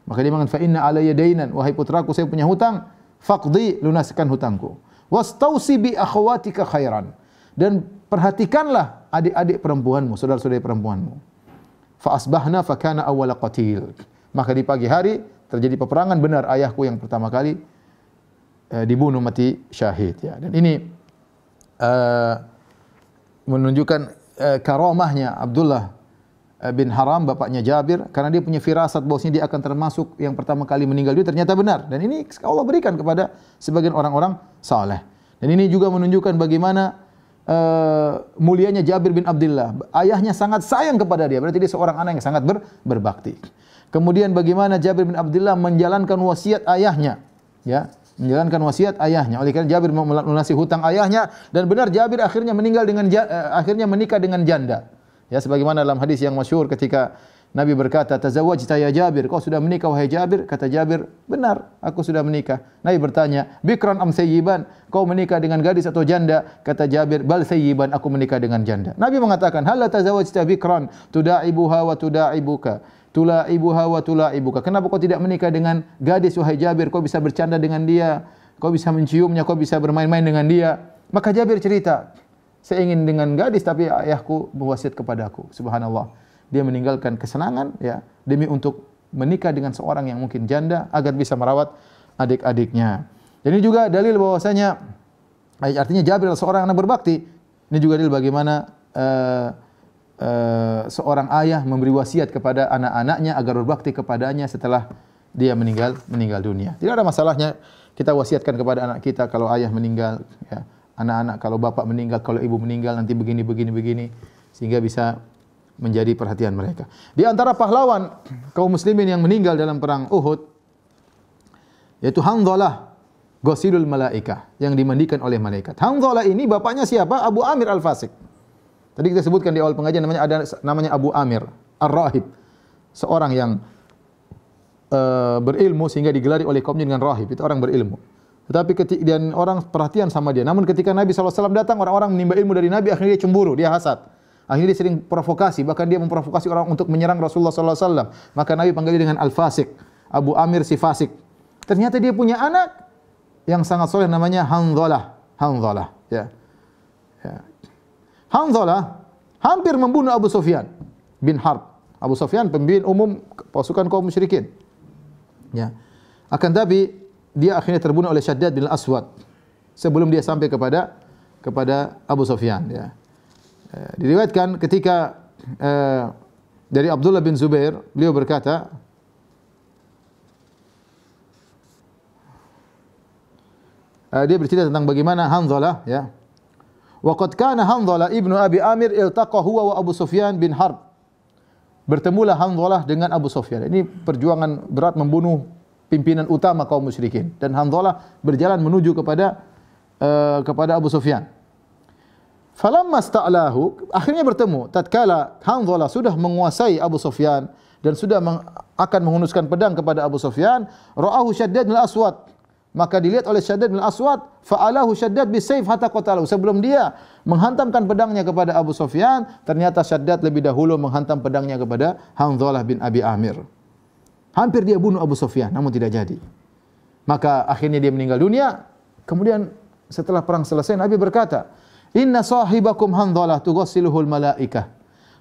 Maka dia mengatakan fa inna alayya dainan wahai putraku saya punya hutang faqdi lunaskan hutangku. Wastausi bi akhawatika khairan. Dan perhatikanlah adik-adik perempuanmu, saudara-saudari perempuanmu. Fa asbahna fa kana awwala qatil. Maka di pagi hari terjadi peperangan benar ayahku yang pertama kali eh, dibunuh mati syahid ya. Dan ini uh, menunjukkan uh, karamahnya Abdullah bin Haram bapaknya Jabir karena dia punya firasat bahwasanya dia akan termasuk yang pertama kali meninggal dunia ternyata benar dan ini Allah berikan kepada sebagian orang-orang saleh. Dan ini juga menunjukkan bagaimana uh, mulianya Jabir bin Abdullah. Ayahnya sangat sayang kepada dia, berarti dia seorang anak yang sangat ber, berbakti. Kemudian bagaimana Jabir bin Abdullah menjalankan wasiat ayahnya, ya menjalankan wasiat ayahnya. Oleh karena Jabir melunasi hutang ayahnya dan benar Jabir akhirnya meninggal dengan uh, akhirnya menikah dengan janda. Ya sebagaimana dalam hadis yang masyhur ketika Nabi berkata, "Tazawwajta ya Jabir?" Kau sudah menikah wahai Jabir? Kata Jabir, "Benar, aku sudah menikah." Nabi bertanya, "Bikran am sayyiban?" Kau menikah dengan gadis atau janda? Kata Jabir, "Bal sayyiban, aku menikah dengan janda." Nabi mengatakan, "Hal tazawwajta bikran tuda'ibuha wa tuda'ibuka?" Tula'ibuha wa tula'ibuka. Kenapa kau tidak menikah dengan gadis wahai Jabir? Kau bisa bercanda dengan dia, kau bisa menciumnya, kau bisa bermain-main dengan dia. Maka Jabir cerita, "Saya ingin dengan gadis tapi ayahku berwasiat kepadaku." Subhanallah dia meninggalkan kesenangan ya demi untuk menikah dengan seorang yang mungkin janda agar bisa merawat adik-adiknya. Ini juga dalil bahwasanya artinya Jabir adalah seorang anak berbakti. Ini juga dalil bagaimana uh, uh, seorang ayah memberi wasiat kepada anak-anaknya agar berbakti kepadanya setelah dia meninggal meninggal dunia. Tidak ada masalahnya kita wasiatkan kepada anak kita kalau ayah meninggal ya. Anak-anak kalau bapak meninggal, kalau ibu meninggal nanti begini begini begini sehingga bisa menjadi perhatian mereka. Di antara pahlawan kaum muslimin yang meninggal dalam perang Uhud yaitu Hanzalah Ghasilul Malaika yang dimandikan oleh malaikat. Hanzalah ini bapaknya siapa? Abu Amir Al-Fasik. Tadi kita sebutkan di awal pengajian namanya ada namanya Abu Amir Ar-Rahib. Seorang yang uh, berilmu sehingga digelari oleh kaumnya dengan rahib. Itu orang berilmu. Tetapi ketika dan orang perhatian sama dia. Namun ketika Nabi SAW datang, orang-orang menimba ilmu dari Nabi, akhirnya dia cemburu, dia hasad. Akhirnya dia sering provokasi, bahkan dia memprovokasi orang untuk menyerang Rasulullah wasallam. Maka Nabi panggil dia dengan Al-Fasik, Abu Amir si Fasik. Ternyata dia punya anak yang sangat soleh namanya Hanzalah. Hanzalah, ya. ya. Hanzalah hampir membunuh Abu Sufyan bin Harb. Abu Sufyan pemimpin umum pasukan kaum musyrikin. Ya. Akan tapi dia akhirnya terbunuh oleh Syaddad bin Al-Aswad sebelum dia sampai kepada kepada Abu Sufyan ya. Eh, diriwayatkan ketika uh, dari Abdullah bin Zubair, beliau berkata, uh, dia bercerita tentang bagaimana Hanzalah ya. Waqad kana Hanzalah ibnu Abi Amir iltaqa huwa wa Abu Sufyan bin Harb. Bertemulah Hanzalah dengan Abu Sufyan. Ini perjuangan berat membunuh pimpinan utama kaum musyrikin dan Hanzalah berjalan menuju kepada uh, kepada Abu Sufyan. Falamma sta'lahu, akhirnya bertemu. Tatkala Hanzalah sudah menguasai Abu Sufyan dan sudah meng, akan menghunuskan pedang kepada Abu Sufyan, ra'ahu Syaddad bin Aswad. Maka dilihat oleh Syaddad bin Aswad, fa'alahu Syaddad bisayf hatta qatalahu. Sebelum dia menghantamkan pedangnya kepada Abu Sufyan, ternyata Syaddad lebih dahulu menghantam pedangnya kepada Hanzalah bin Abi Amir. Hampir dia bunuh Abu Sufyan, namun tidak jadi. Maka akhirnya dia meninggal dunia. Kemudian setelah perang selesai Nabi berkata, Inna sahibakum handhalah tughassiluhul malaikah.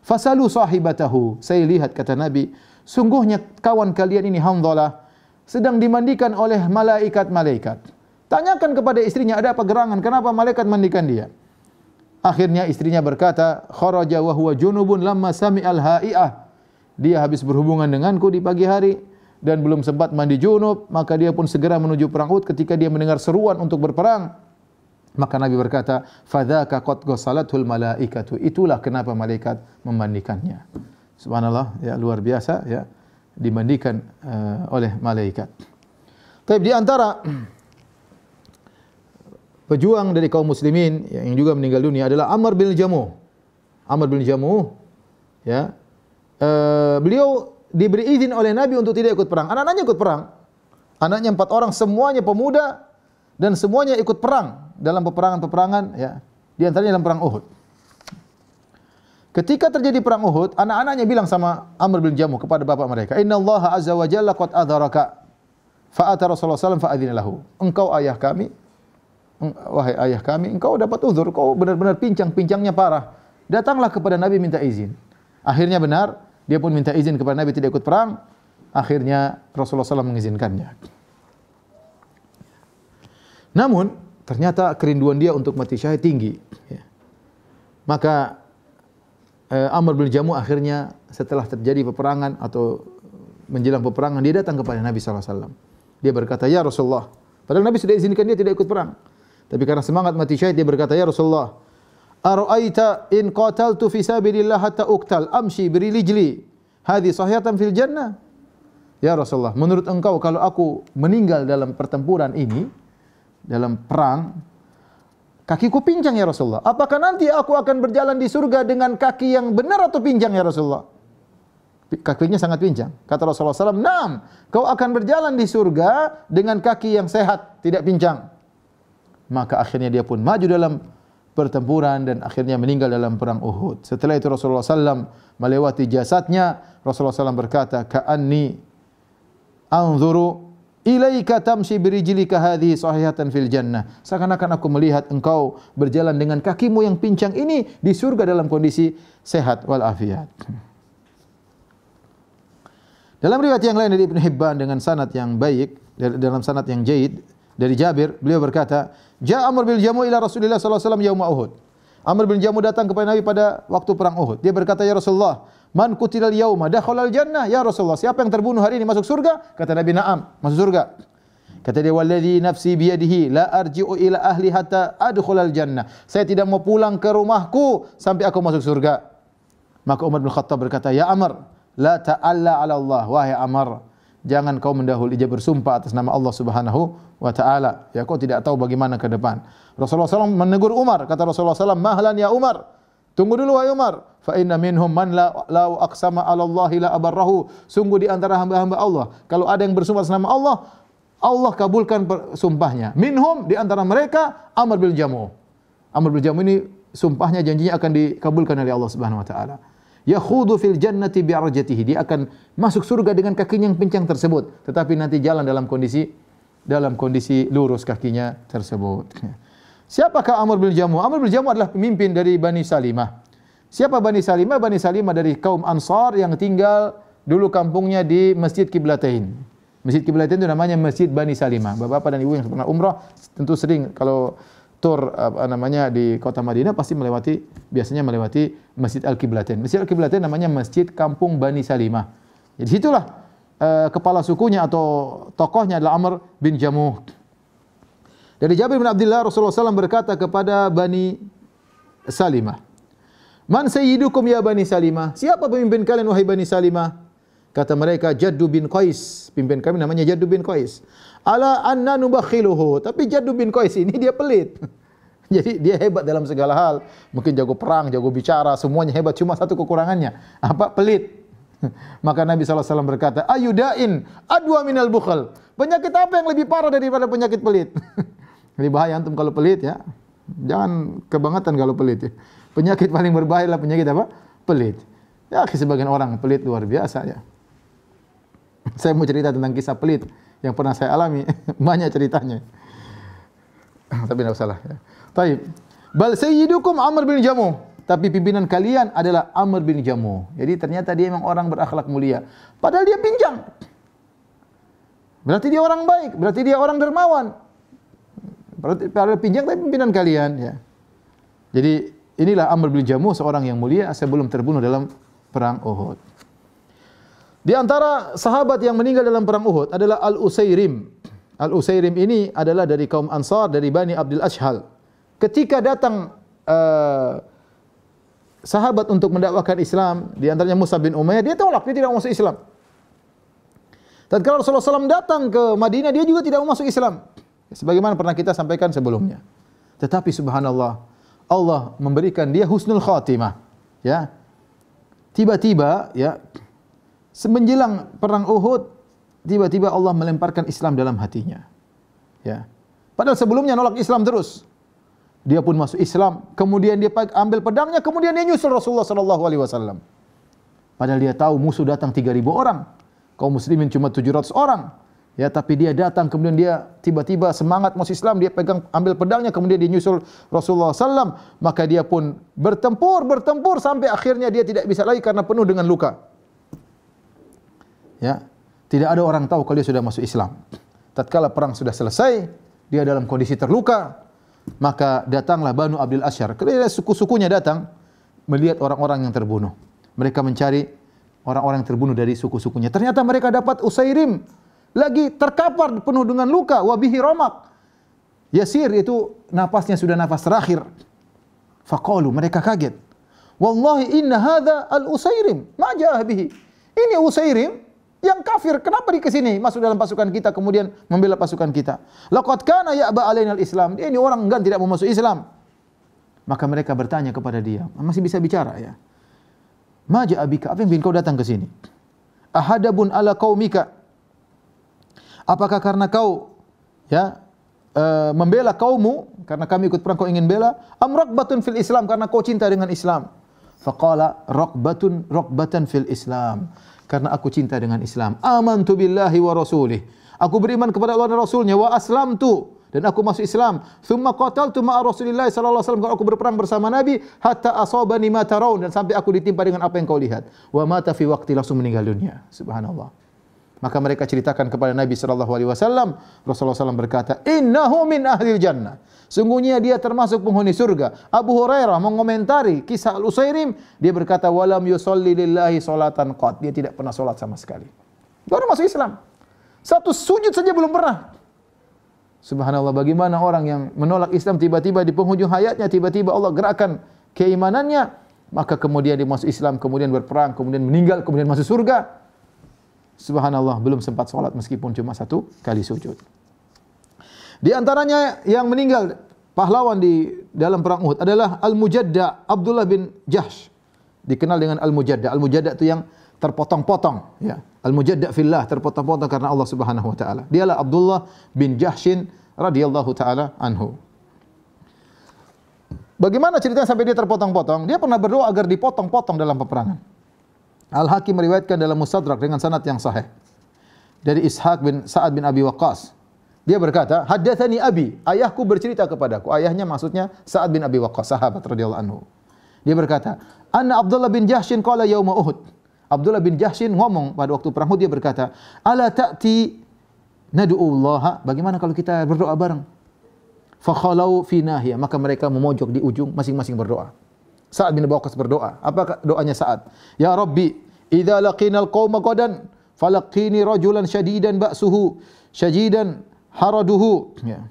Fasalu sahibatahu. Saya lihat kata Nabi, sungguhnya kawan kalian ini handhalah sedang dimandikan oleh malaikat-malaikat. Tanyakan kepada istrinya ada apa gerangan, kenapa malaikat mandikan dia? Akhirnya istrinya berkata, kharaja wa huwa junubun lamma sami'al ha'i'ah. Dia habis berhubungan denganku di pagi hari dan belum sempat mandi junub, maka dia pun segera menuju perang Uhud ketika dia mendengar seruan untuk berperang. Maka Nabi berkata, "Fadzaka qad ghasalatul malaikatu." Itulah kenapa malaikat memandikannya. Subhanallah, ya luar biasa ya, dimandikan uh, oleh malaikat. Tapi di antara pejuang dari kaum muslimin yang juga meninggal dunia adalah Amr bin Jamuh. Amr bin Jamuh ya. Uh, beliau diberi izin oleh Nabi untuk tidak ikut perang. Anak-anaknya ikut perang. Anaknya empat orang semuanya pemuda dan semuanya ikut perang dalam peperangan-peperangan ya, di antaranya dalam perang Uhud. Ketika terjadi perang Uhud, anak-anaknya bilang sama Amr bin Jamuh kepada bapak mereka, "Inna Allah azza wa jalla qad adharaka." Fa'ata Rasulullah SAW fa'adzina lahu. Engkau ayah kami, wahai ayah kami, engkau dapat uzur, kau benar-benar pincang-pincangnya parah. Datanglah kepada Nabi minta izin. Akhirnya benar, dia pun minta izin kepada Nabi tidak ikut perang. Akhirnya Rasulullah SAW mengizinkannya. Namun, ternyata kerinduan dia untuk mati syahid tinggi. Ya. Maka eh, Amr bin Jamu akhirnya setelah terjadi peperangan atau menjelang peperangan dia datang kepada Nabi SAW. Dia berkata, Ya Rasulullah. Padahal Nabi sudah izinkan dia tidak ikut perang. Tapi karena semangat mati syahid dia berkata, Ya Rasulullah. Ara'aita in qataltu fi sabilillah hatta uktal amshi birilijli. Hadi sahihatan fil jannah. Ya Rasulullah, menurut engkau kalau aku meninggal dalam pertempuran ini, dalam perang, kakiku pincang ya Rasulullah. Apakah nanti aku akan berjalan di surga dengan kaki yang benar atau pincang ya Rasulullah? Kakinya sangat pincang. Kata Rasulullah SAW, Naam, kau akan berjalan di surga dengan kaki yang sehat, tidak pincang. Maka akhirnya dia pun maju dalam pertempuran dan akhirnya meninggal dalam perang Uhud. Setelah itu Rasulullah SAW melewati jasadnya. Rasulullah SAW berkata, Ka'anni anzuru ilaika tamshi birijlika hadhihi sahihatan fil jannah. Seakan-akan aku melihat engkau berjalan dengan kakimu yang pincang ini di surga dalam kondisi sehat wal afiat. Dalam riwayat yang lain dari Ibn Hibban dengan sanad yang baik, dalam sanad yang jayid dari Jabir, beliau berkata, "Ja Amr bil Jamu ila Rasulillah sallallahu alaihi wasallam yaum Uhud." Amr bin Jamu datang kepada Nabi pada waktu perang Uhud. Dia berkata, "Ya Rasulullah, man kutilal yauma dakhala al jannah?" Ya Rasulullah, siapa yang terbunuh hari ini masuk surga? Kata Nabi, "Na'am, masuk surga." Kata dia, "Walladzi nafsi biyadihi la arji'u ila ahli hatta adkhulal jannah." Saya tidak mau pulang ke rumahku sampai aku masuk surga. Maka Umar bin Khattab berkata, "Ya Amr, La ta'alla 'ala Allah, wahai Amr. Jangan kau mendahului dia bersumpah atas nama Allah Subhanahu wa taala. Ya kau tidak tahu bagaimana ke depan. Rasulullah SAW menegur Umar, kata Rasulullah SAW, "Mahlan ya Umar." Tunggu dulu wahai Umar. Fa inna minhum man la la aqsama 'ala Allah la abarrahu. Sungguh di antara hamba-hamba Allah, kalau ada yang bersumpah atas nama Allah, Allah kabulkan sumpahnya. Minhum di antara mereka Amr bil Jamu. Amr bil Jamu ini sumpahnya janjinya akan dikabulkan oleh Allah Subhanahu wa taala yakhudu fil jannati bi'arjatihi. Dia akan masuk surga dengan kakinya yang pincang tersebut, tetapi nanti jalan dalam kondisi dalam kondisi lurus kakinya tersebut. Siapakah Amr bin Jamu? Amr bin Jamu adalah pemimpin dari Bani Salimah. Siapa Bani Salimah? Bani Salimah dari kaum Ansar yang tinggal dulu kampungnya di Masjid Kiblatain. Masjid Kiblatain itu namanya Masjid Bani Salimah. Bapak-bapak dan ibu yang pernah umrah tentu sering kalau tur apa namanya di kota Madinah pasti melewati biasanya melewati Masjid Al-Qiblatain. Masjid Al-Qiblatain namanya Masjid Kampung Bani Salimah. Jadi situlah uh, kepala sukunya atau tokohnya adalah Amr bin Jamuh. Dari Jabir bin Abdullah Rasulullah SAW berkata kepada Bani Salimah, Man sayyidukum ya Bani Salimah? Siapa pemimpin kalian wahai Bani Salimah? Kata mereka Jaddu bin Qais. Pimpin kami namanya Jaddu bin Qais. Ala anna nubakhiluhu. Tapi Jaddu bin Qais ini dia pelit. Jadi dia hebat dalam segala hal. Mungkin jago perang, jago bicara, semuanya hebat. Cuma satu kekurangannya. Apa? Pelit. Maka Nabi SAW berkata, Ayudain adwa minal bukhal. Penyakit apa yang lebih parah daripada penyakit pelit? lebih bahaya antum kalau pelit ya. Jangan kebangetan kalau pelit ya. Penyakit paling berbahaya adalah penyakit apa? Pelit. Ya, sebagian orang pelit luar biasa ya. Saya mau cerita tentang kisah pelit yang pernah saya alami. Banyak ceritanya. Tapi tidak usah lah. Ya. Taib. Bal sayyidukum Amr bin Jamu. Tapi pimpinan kalian adalah Amr bin Jamu. Jadi ternyata dia memang orang berakhlak mulia. Padahal dia pinjang. Berarti dia orang baik. Berarti dia orang dermawan. Padahal pinjang tapi pimpinan kalian. Ya. Jadi inilah Amr bin Jamu seorang yang mulia sebelum terbunuh dalam perang Uhud. Di antara sahabat yang meninggal dalam perang Uhud adalah Al-Usairim. Al-Usairim ini adalah dari kaum Ansar dari Bani Abdul Ashhal. Ketika datang uh, sahabat untuk mendakwakan Islam, di antaranya Musa bin Umayyah, dia tolak, dia tidak masuk Islam. Tatkala Rasulullah SAW datang ke Madinah, dia juga tidak masuk Islam. Sebagaimana pernah kita sampaikan sebelumnya. Tetapi subhanallah, Allah memberikan dia husnul khatimah. Ya. Tiba-tiba ya Semenjelang perang Uhud, tiba-tiba Allah melemparkan Islam dalam hatinya. Ya. Padahal sebelumnya nolak Islam terus. Dia pun masuk Islam, kemudian dia ambil pedangnya, kemudian dia nyusul Rasulullah sallallahu alaihi wasallam. Padahal dia tahu musuh datang 3000 orang. Kaum muslimin cuma 700 orang. Ya, tapi dia datang kemudian dia tiba-tiba semangat masuk Islam, dia pegang ambil pedangnya kemudian dia nyusul Rasulullah sallam, maka dia pun bertempur, bertempur sampai akhirnya dia tidak bisa lagi karena penuh dengan luka. Ya. Tidak ada orang tahu kalau dia sudah masuk Islam. Tatkala perang sudah selesai, dia dalam kondisi terluka, maka datanglah Banu Abdul Asyar. Kemudian suku-sukunya datang melihat orang-orang yang terbunuh. Mereka mencari orang-orang yang terbunuh dari suku-sukunya. Ternyata mereka dapat Usairim lagi terkapar penuh dengan luka, wabihi romak. Yasir itu napasnya sudah nafas terakhir. Faqalu mereka kaget. Wallahi inna hadza al-Usairim. Ma bihi. Ini Usairim yang kafir kenapa di ke sini masuk dalam pasukan kita kemudian membela pasukan kita laqad kana ya'ba alaina islam dia ini orang enggan tidak mau masuk Islam maka mereka bertanya kepada dia masih bisa bicara ya maja abika apa yang bikin kau datang ke sini ahadabun ala qaumika apakah karena kau ya uh, membela kaummu karena kami ikut perang kau ingin bela am raqbatun fil Islam karena kau cinta dengan Islam faqala raqbatun raqbatan fil Islam karena aku cinta dengan Islam amantu billahi wa rasulih aku beriman kepada Allah dan Rasulnya wa aslamtu dan aku masuk Islam. Thumma qataltu ma'a Rasulillah sallallahu alaihi wasallam. Aku berperang bersama Nabi hatta asabani ma tarawun dan sampai aku ditimpa dengan apa yang kau lihat. Wa mata fi waqti langsung meninggal dunia. Subhanallah. Maka mereka ceritakan kepada Nabi sallallahu alaihi wasallam, Rasulullah SAW berkata, "Innahu min ahli jannah." Sungguhnya dia termasuk penghuni surga. Abu Hurairah mengomentari kisah Al-Usairim, dia berkata, "Walam yusalli lillahi salatan qat." Dia tidak pernah salat sama sekali. Baru masuk Islam. Satu sujud saja belum pernah. Subhanallah bagaimana orang yang menolak Islam tiba-tiba di penghujung hayatnya tiba-tiba Allah gerakkan keimanannya maka kemudian dia masuk Islam kemudian berperang kemudian meninggal kemudian masuk surga Subhanallah belum sempat sholat meskipun cuma satu kali sujud di antaranya yang meninggal pahlawan di dalam perang Uhud adalah Al-Mujadda Abdullah bin Jahsh dikenal dengan Al-Mujadda Al-Mujadda itu yang terpotong-potong ya Al-Mujadda fillah terpotong-potong karena Allah Subhanahu wa taala. Dialah Abdullah bin Jahshin radhiyallahu taala anhu. Bagaimana ceritanya sampai dia terpotong-potong? Dia pernah berdoa agar dipotong-potong dalam peperangan. Al-Hakim meriwayatkan dalam Mustadrak dengan sanad yang sahih. Dari Ishaq bin Sa'ad bin Abi Waqqas. Dia berkata, "Haddatsani abi, ayahku bercerita kepadaku." Ayahnya maksudnya Sa'ad bin Abi Waqqas, sahabat radhiyallahu anhu. Dia berkata, "Anna Abdullah bin Jahshin qala yauma Uhud." Abdullah bin Jahshin ngomong pada waktu perang Uhud dia berkata, "Ala ta'ti nad'ullaha?" Bagaimana kalau kita berdoa bareng? Fakhalau fi maka mereka memojok di ujung masing-masing berdoa. Sa'ad bin Waqqas berdoa. Apa doanya Sa'ad? Ya Rabbi, idza laqina al-qauma qadan falaqini rajulan syadidan ba'suhu syadidan haraduhu ya.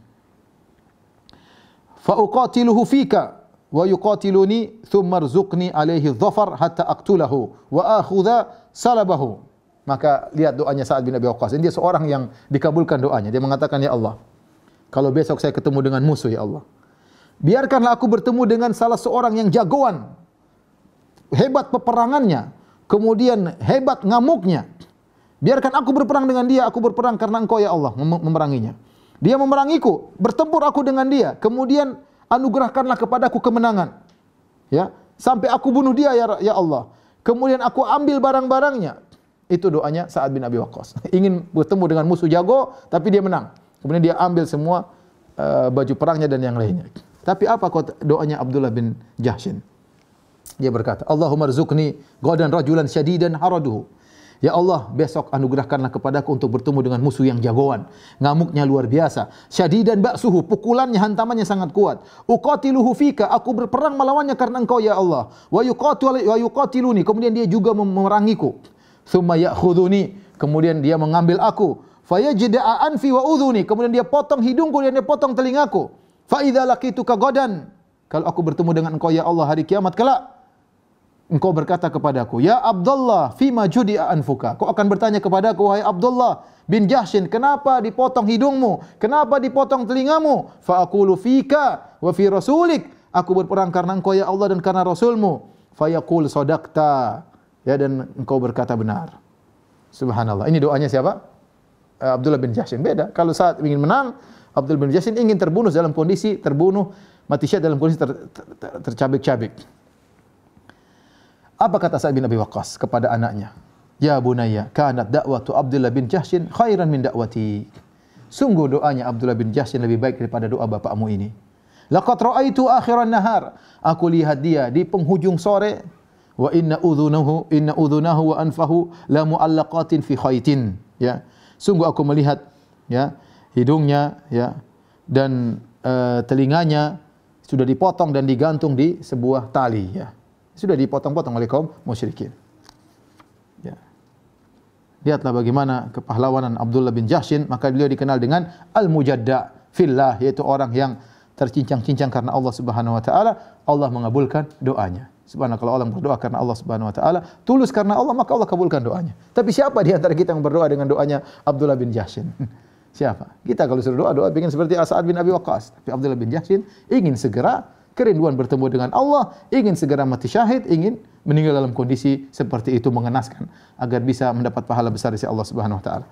Fa uqatiluhu fika wa yuqatiluni thumma rzuqni alaihi dhafar hatta aqtulahu wa akhudha salabahu. Maka lihat doanya Sa'ad bin Abi Waqqas. Ini dia seorang yang dikabulkan doanya. Dia mengatakan, Ya Allah, kalau besok saya ketemu dengan musuh, Ya Allah, biarkanlah aku bertemu dengan salah seorang yang jagoan, hebat peperangannya, kemudian hebat ngamuknya. Biarkan aku berperang dengan dia, aku berperang karena engkau ya Allah memeranginya. Dia memerangiku, bertempur aku dengan dia, kemudian anugerahkanlah kepadaku kemenangan. Ya, sampai aku bunuh dia ya, ya Allah. Kemudian aku ambil barang-barangnya. Itu doanya Sa'ad bin Abi Waqqas. Ingin bertemu dengan musuh jago tapi dia menang. Kemudian dia ambil semua uh, baju perangnya dan yang lainnya. Tapi apa doanya Abdullah bin Jahshin? Dia berkata, Allahumma rizukni gadan rajulan syadidan haraduhu. Ya Allah, besok anugerahkanlah kepadaku untuk bertemu dengan musuh yang jagoan. Ngamuknya luar biasa. Syadidan ba'suhu, pukulannya, hantamannya sangat kuat. Uqatiluhu fika, aku berperang melawannya karena engkau ya Allah. Wa yuqatiluni, kemudian dia juga memerangiku. Thumma ya'khuduni, kemudian dia mengambil aku. Fayajda'a anfi wa udhuni, kemudian dia potong hidungku dan dia potong telingaku. Fa idza laqituka gadan, kalau aku bertemu dengan engkau ya Allah hari kiamat kelak, engkau berkata kepadaku, Ya Abdullah, fima judi anfuka. Kau akan bertanya kepadaku, wahai Abdullah bin Jahshin, kenapa dipotong hidungmu? Kenapa dipotong telingamu? Fa'akulu fika wa fi rasulik. Aku berperang karena engkau ya Allah dan karena Rasulmu. Fayaqul sodakta. Ya dan engkau berkata benar. Subhanallah. Ini doanya siapa? Eh, Abdullah bin Jahshin. Beda. Kalau saat ingin menang, Abdullah bin Jahshin ingin terbunuh dalam kondisi terbunuh, mati syahid dalam kondisi ter, ter, ter, tercabik-cabik. Apa kata Sa'ad bin Abi Waqqas kepada anaknya? Ya bunayya, kanat da'watu Abdullah bin Jahshin khairan min da'wati. Sungguh doanya Abdullah bin Jahshin lebih baik daripada doa bapakmu ini. Laqad ra'aitu akhiran nahar. Aku lihat dia di penghujung sore wa inna udhunahu inna udhunahu wa anfahu la mu'allaqatin fi khaitin ya sungguh aku melihat ya hidungnya ya dan uh, telinganya sudah dipotong dan digantung di sebuah tali ya sudah dipotong-potong oleh kaum musyrikin. Ya. Lihatlah bagaimana kepahlawanan Abdullah bin Jahshin, maka beliau dikenal dengan Al-Mujadda fillah, yaitu orang yang tercincang-cincang karena Allah Subhanahu wa taala, Allah mengabulkan doanya. Subhanallah kalau orang berdoa karena Allah Subhanahu wa taala, tulus karena Allah, maka Allah kabulkan doanya. Tapi siapa di antara kita yang berdoa dengan doanya Abdullah bin Jahshin? Siapa? Kita kalau suruh doa, doa ingin seperti As'ad bin Abi Waqqas. Tapi Abdullah bin Jahshin ingin segera kerinduan bertemu dengan Allah, ingin segera mati syahid, ingin meninggal dalam kondisi seperti itu mengenaskan agar bisa mendapat pahala besar dari Allah Subhanahu wa taala.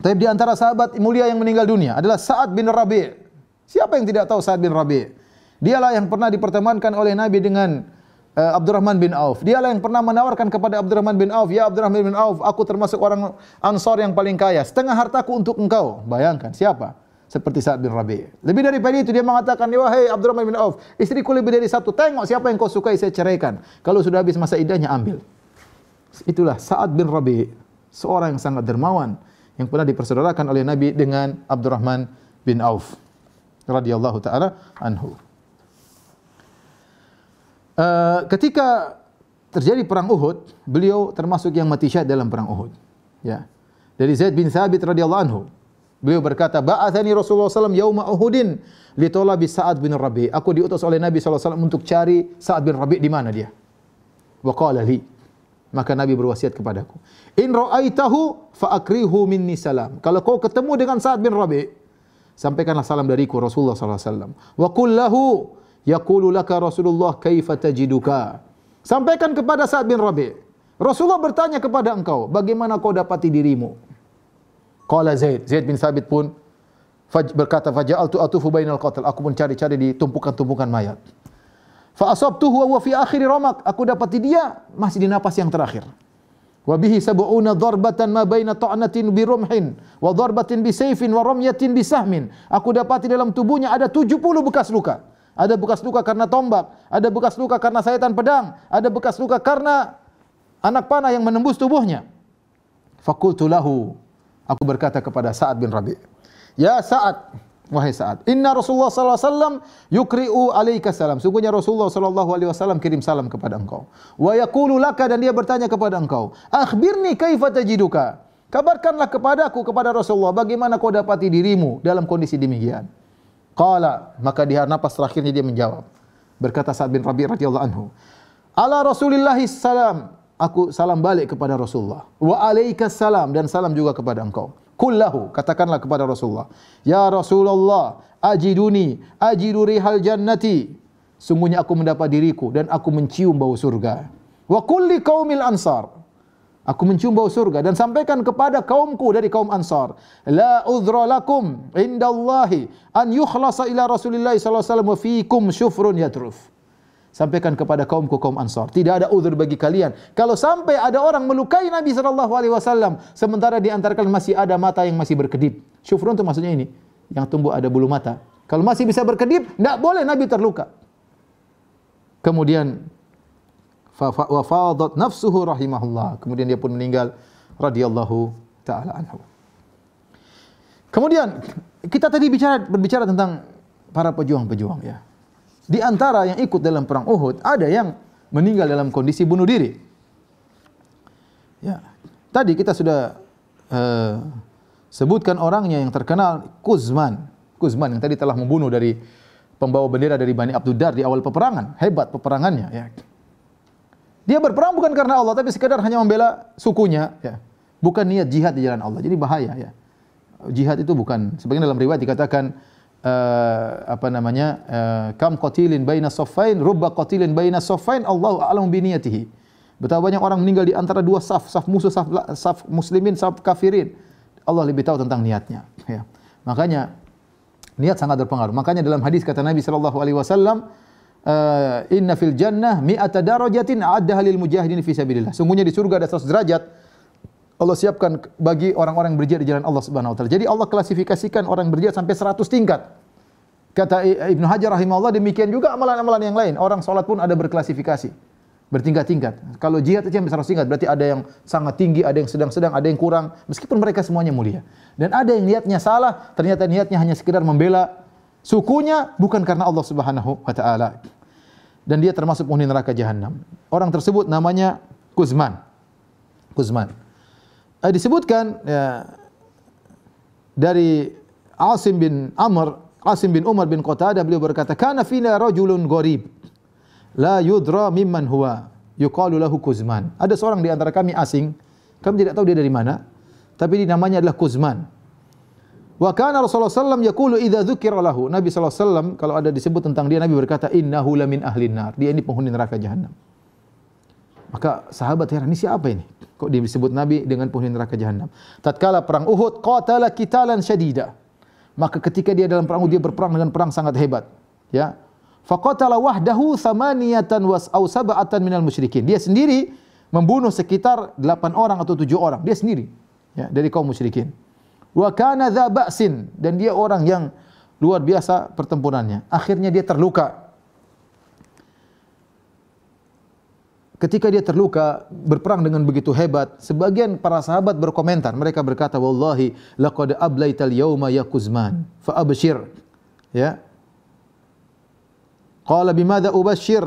Tapi di antara sahabat mulia yang meninggal dunia adalah Sa'ad bin Rabi'. Siapa yang tidak tahu Sa'ad bin Rabi'? Dialah yang pernah dipertemankan oleh Nabi dengan uh, Abdurrahman bin Auf. Dialah yang pernah menawarkan kepada Abdurrahman bin Auf, "Ya Abdurrahman bin Auf, aku termasuk orang Ansor yang paling kaya. Setengah hartaku untuk engkau." Bayangkan siapa? Seperti Sa'ad bin Rabi'. Lebih daripada itu dia mengatakan, "Wahai Abdurrahman bin Auf, istriku lebih dari satu. Tengok siapa yang kau sukai saya ceraikan. Kalau sudah habis masa iddahnya ambil." Itulah Sa'ad bin Rabi', seorang yang sangat dermawan yang pernah dipersaudarakan oleh Nabi dengan Abdurrahman bin Auf radhiyallahu taala anhu. Uh, ketika terjadi perang Uhud, beliau termasuk yang mati syahid dalam perang Uhud. Ya. Dari Zaid bin Thabit radhiyallahu anhu. Beliau berkata, "Ba'athani Rasulullah SAW yauma Uhudin li talabi Sa'ad bin Rabi." Aku diutus oleh Nabi SAW untuk cari Sa'ad bin Rabi di mana dia. Wa qala li. Maka Nabi berwasiat kepadaku, "In ra'aitahu fa minni salam." Kalau kau ketemu dengan Sa'ad bin Rabi, sampaikanlah salam dariku Rasulullah wasallam. Wa qul lahu yaqulu laka Rasulullah kaifa tajiduka. Sampaikan kepada Sa'ad bin Rabi. Rasulullah bertanya kepada engkau, bagaimana kau dapati dirimu? Qala Zaid, Zaid bin Thabit pun berkata, "Faja'altu atufu bainal qatl." Aku pun cari-cari di tumpukan-tumpukan mayat. Fa asabtuhu wa fi akhir ramak. Aku dapati dia masih di napas yang terakhir. Wa bihi sab'una darbatan ma baina ta'natin bi rumhin wa darbatin bi sayfin wa ramyatin bi sahmin. Aku dapati dalam tubuhnya ada 70 bekas luka. Ada bekas luka karena tombak, ada bekas luka karena sayatan pedang, ada bekas luka karena anak panah yang menembus tubuhnya. Fakultu lahu. Aku berkata kepada Sa'ad bin Rabi', "Ya Sa'ad, Wahai Sa'ad, inna Rasulullah sallallahu alaihi wasallam yukri'u alaika salam. Sungguhnya Rasulullah sallallahu alaihi wasallam kirim salam kepada engkau. Wa yaqulu laka dan dia bertanya kepada engkau, "Akhbirni kaifa tajiduka?" Kabarkanlah kepadaku kepada Rasulullah bagaimana kau dapati dirimu dalam kondisi demikian. Qala, maka di nafas terakhirnya dia menjawab. Berkata Sa'ad bin Rabi' radhiyallahu anhu, "Ala Rasulillah salam." Aku salam balik kepada Rasulullah. Wa alaikas salam dan salam juga kepada engkau. Kullahu, katakanlah kepada Rasulullah. Ya Rasulullah, ajiduni, ajidu rihal jannati. Sungguhnya aku mendapat diriku dan aku mencium bau surga. Wa kulli qaumil ansar. Aku mencium bau surga dan sampaikan kepada kaumku dari kaum Ansar, la udhra lakum indallahi an yukhlasa ila Rasulillah sallallahu alaihi wasallam wa fiikum syufrun yatruf. Sampaikan kepada kaumku kaum Ansar, tidak ada uzur bagi kalian. Kalau sampai ada orang melukai Nabi sallallahu alaihi wasallam sementara di antara kalian masih ada mata yang masih berkedip. Syufrun itu maksudnya ini, yang tumbuh ada bulu mata. Kalau masih bisa berkedip, tidak boleh Nabi terluka. Kemudian wa nafsuhu rahimahullah. Kemudian dia pun meninggal radhiyallahu taala anhu. Kemudian kita tadi bicara berbicara tentang para pejuang-pejuang ya. Di antara yang ikut dalam perang Uhud ada yang meninggal dalam kondisi bunuh diri. Ya. Tadi kita sudah uh, sebutkan orangnya yang terkenal Kuzman. Kuzman yang tadi telah membunuh dari pembawa bendera dari Bani Abdudar di awal peperangan. Hebat peperangannya ya. Dia berperang bukan karena Allah tapi sekadar hanya membela sukunya ya. Bukan niat jihad di jalan Allah. Jadi bahaya ya. Jihad itu bukan sebagian dalam riwayat dikatakan uh, apa namanya uh, kam qatilin baina saffain rubba qatilin baina saffain Allahu a'lam bi niyatihi betapa banyak orang meninggal di antara dua saf saf musuh saf, saf muslimin saf kafirin Allah lebih tahu tentang niatnya ya makanya niat sangat berpengaruh makanya dalam hadis kata Nabi sallallahu alaihi wasallam uh, inna fil jannah mi'ata darajatin a'addaha lil mujahidin fi sabilillah sungguhnya di surga ada 100 derajat Allah siapkan bagi orang-orang yang berjihad di jalan Allah Subhanahu wa taala. Jadi Allah klasifikasikan orang berjihad sampai 100 tingkat. Kata Ibnu Hajar rahimahullah demikian juga amalan-amalan yang lain. Orang salat pun ada berklasifikasi. Bertingkat-tingkat. Kalau jihad aja sampai 100 tingkat berarti ada yang sangat tinggi, ada yang sedang-sedang, ada yang kurang. Meskipun mereka semuanya mulia. Dan ada yang niatnya salah, ternyata niatnya hanya sekedar membela sukunya bukan karena Allah Subhanahu wa taala. Dan dia termasuk penghuni neraka jahanam. Orang tersebut namanya Kuzman. Kuzman eh, disebutkan ya, dari Asim bin Amr, Asim bin Umar bin Qatadah beliau berkata, "Kana fina rajulun gharib la yudra mimman huwa yuqalu lahu Kuzman." Ada seorang di antara kami asing, kami tidak tahu dia dari mana, tapi namanya adalah Kuzman. Wa kana Rasulullah sallallahu yaqulu idza dzukira lahu. Nabi sallallahu alaihi kalau ada disebut tentang dia Nabi berkata innahu lamin ahlin nar. Dia ini penghuni neraka jahanam. Maka sahabat heran, ini siapa ini? Kok disebut Nabi dengan penghuni neraka jahanam? Tatkala perang Uhud, qatala qitalan syadida. Maka ketika dia dalam perang Uhud dia berperang dengan perang sangat hebat. Ya. Faqatala wahdahu thamaniyatan was aw sab'atan minal musyrikin. Dia sendiri membunuh sekitar 8 orang atau 7 orang. Dia sendiri ya, dari kaum musyrikin. Wa kana dha ba'sin dan dia orang yang luar biasa pertempurannya. Akhirnya dia terluka. Ketika dia terluka, berperang dengan begitu hebat, sebagian para sahabat berkomentar. Mereka berkata, "Wallahi laqad ablaital yauma ya Kuzman, fa abshir." Ya. Qala bimadza ubashir?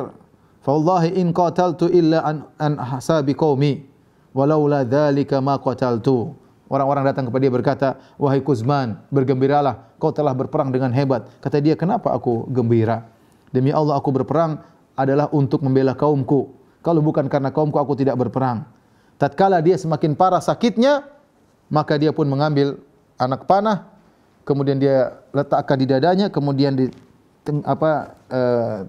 Fa wallahi in qataltu illa an, an hasabi qaumi, walaula dzalika ma qataltu. Orang-orang datang kepada dia berkata, "Wahai Kuzman, bergembiralah, kau telah berperang dengan hebat." Kata dia, "Kenapa aku gembira? Demi Allah aku berperang adalah untuk membela kaumku. Kalau bukan karena kaumku aku tidak berperang." Tatkala dia semakin parah sakitnya, maka dia pun mengambil anak panah, kemudian dia letakkan di dadanya, kemudian di apa eh,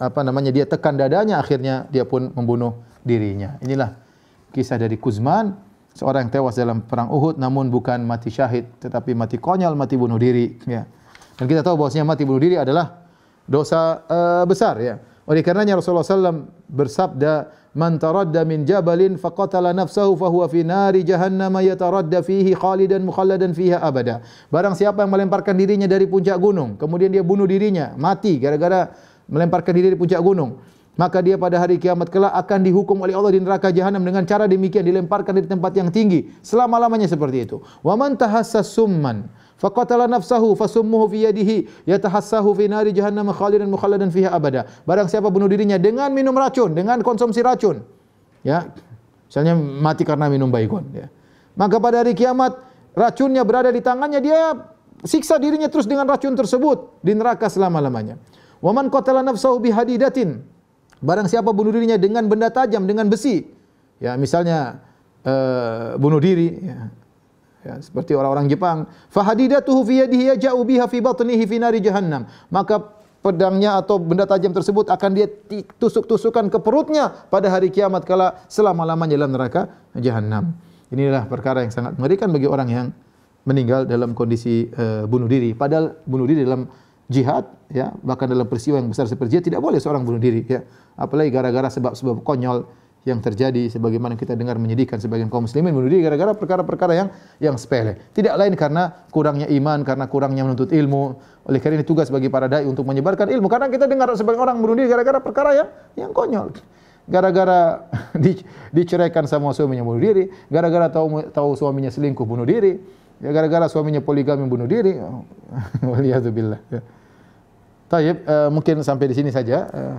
apa namanya dia tekan dadanya, akhirnya dia pun membunuh dirinya. Inilah kisah dari Kuzman seorang yang tewas dalam perang Uhud namun bukan mati syahid tetapi mati konyol, mati bunuh diri ya. Dan kita tahu bahwasanya mati bunuh diri adalah dosa uh, besar ya. Oleh karenanya Rasulullah SAW bersabda, "Man taradda min jabalin faqatala nafsahu fahuwa fi nari jahannam yataradda fihi khalidan mukhalladan fiha abada." Barang siapa yang melemparkan dirinya dari puncak gunung, kemudian dia bunuh dirinya, mati gara-gara melemparkan diri dari puncak gunung, maka dia pada hari kiamat kelak akan dihukum oleh Allah di neraka jahanam dengan cara demikian dilemparkan dari tempat yang tinggi selama-lamanya seperti itu. Wa man summan faqatala nafsahu fasummuhu fi yadihi yatahassahu fi nari jahannam khalidan mukhalladan fiha abada. Barang siapa bunuh dirinya dengan minum racun, dengan konsumsi racun. Ya. Misalnya mati karena minum baygon ya. Maka pada hari kiamat racunnya berada di tangannya dia siksa dirinya terus dengan racun tersebut di neraka selama-lamanya. Wa man qatala nafsahu bihadidatin Barang siapa bunuh dirinya dengan benda tajam, dengan besi. Ya, misalnya uh, bunuh diri ya. Ya, seperti orang-orang Jepang, fahadidatuhu fi yadihi biha fi batnihi fi nari jahannam. Maka pedangnya atau benda tajam tersebut akan dia tusuk-tusukan ke perutnya pada hari kiamat kala selama-lamanya dalam neraka jahanam. Inilah perkara yang sangat mengerikan bagi orang yang meninggal dalam kondisi uh, bunuh diri. Padahal bunuh diri dalam jihad ya bahkan dalam peristiwa yang besar seperti jihad tidak boleh seorang bunuh diri ya. Apalagi gara-gara sebab-sebab konyol yang terjadi sebagaimana kita dengar menyedihkan sebagian kaum muslimin bunuh diri gara-gara perkara-perkara yang yang sepele. Tidak lain karena kurangnya iman karena kurangnya menuntut ilmu. Oleh karena ini tugas bagi para dai untuk menyebarkan ilmu. Karena kita dengar sebagian orang bunuh diri gara-gara perkara yang yang konyol. Gara-gara di, diceraikan sama suaminya bunuh diri gara-gara tahu tahu suaminya selingkuh bunuh diri ya gara-gara suaminya poligami bunuh diri. Waliyadzubillah ya. Taib, uh, mungkin sampai di sini saja uh,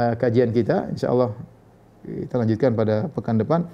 uh, kajian kita. Insyaallah kita lanjutkan pada pekan depan.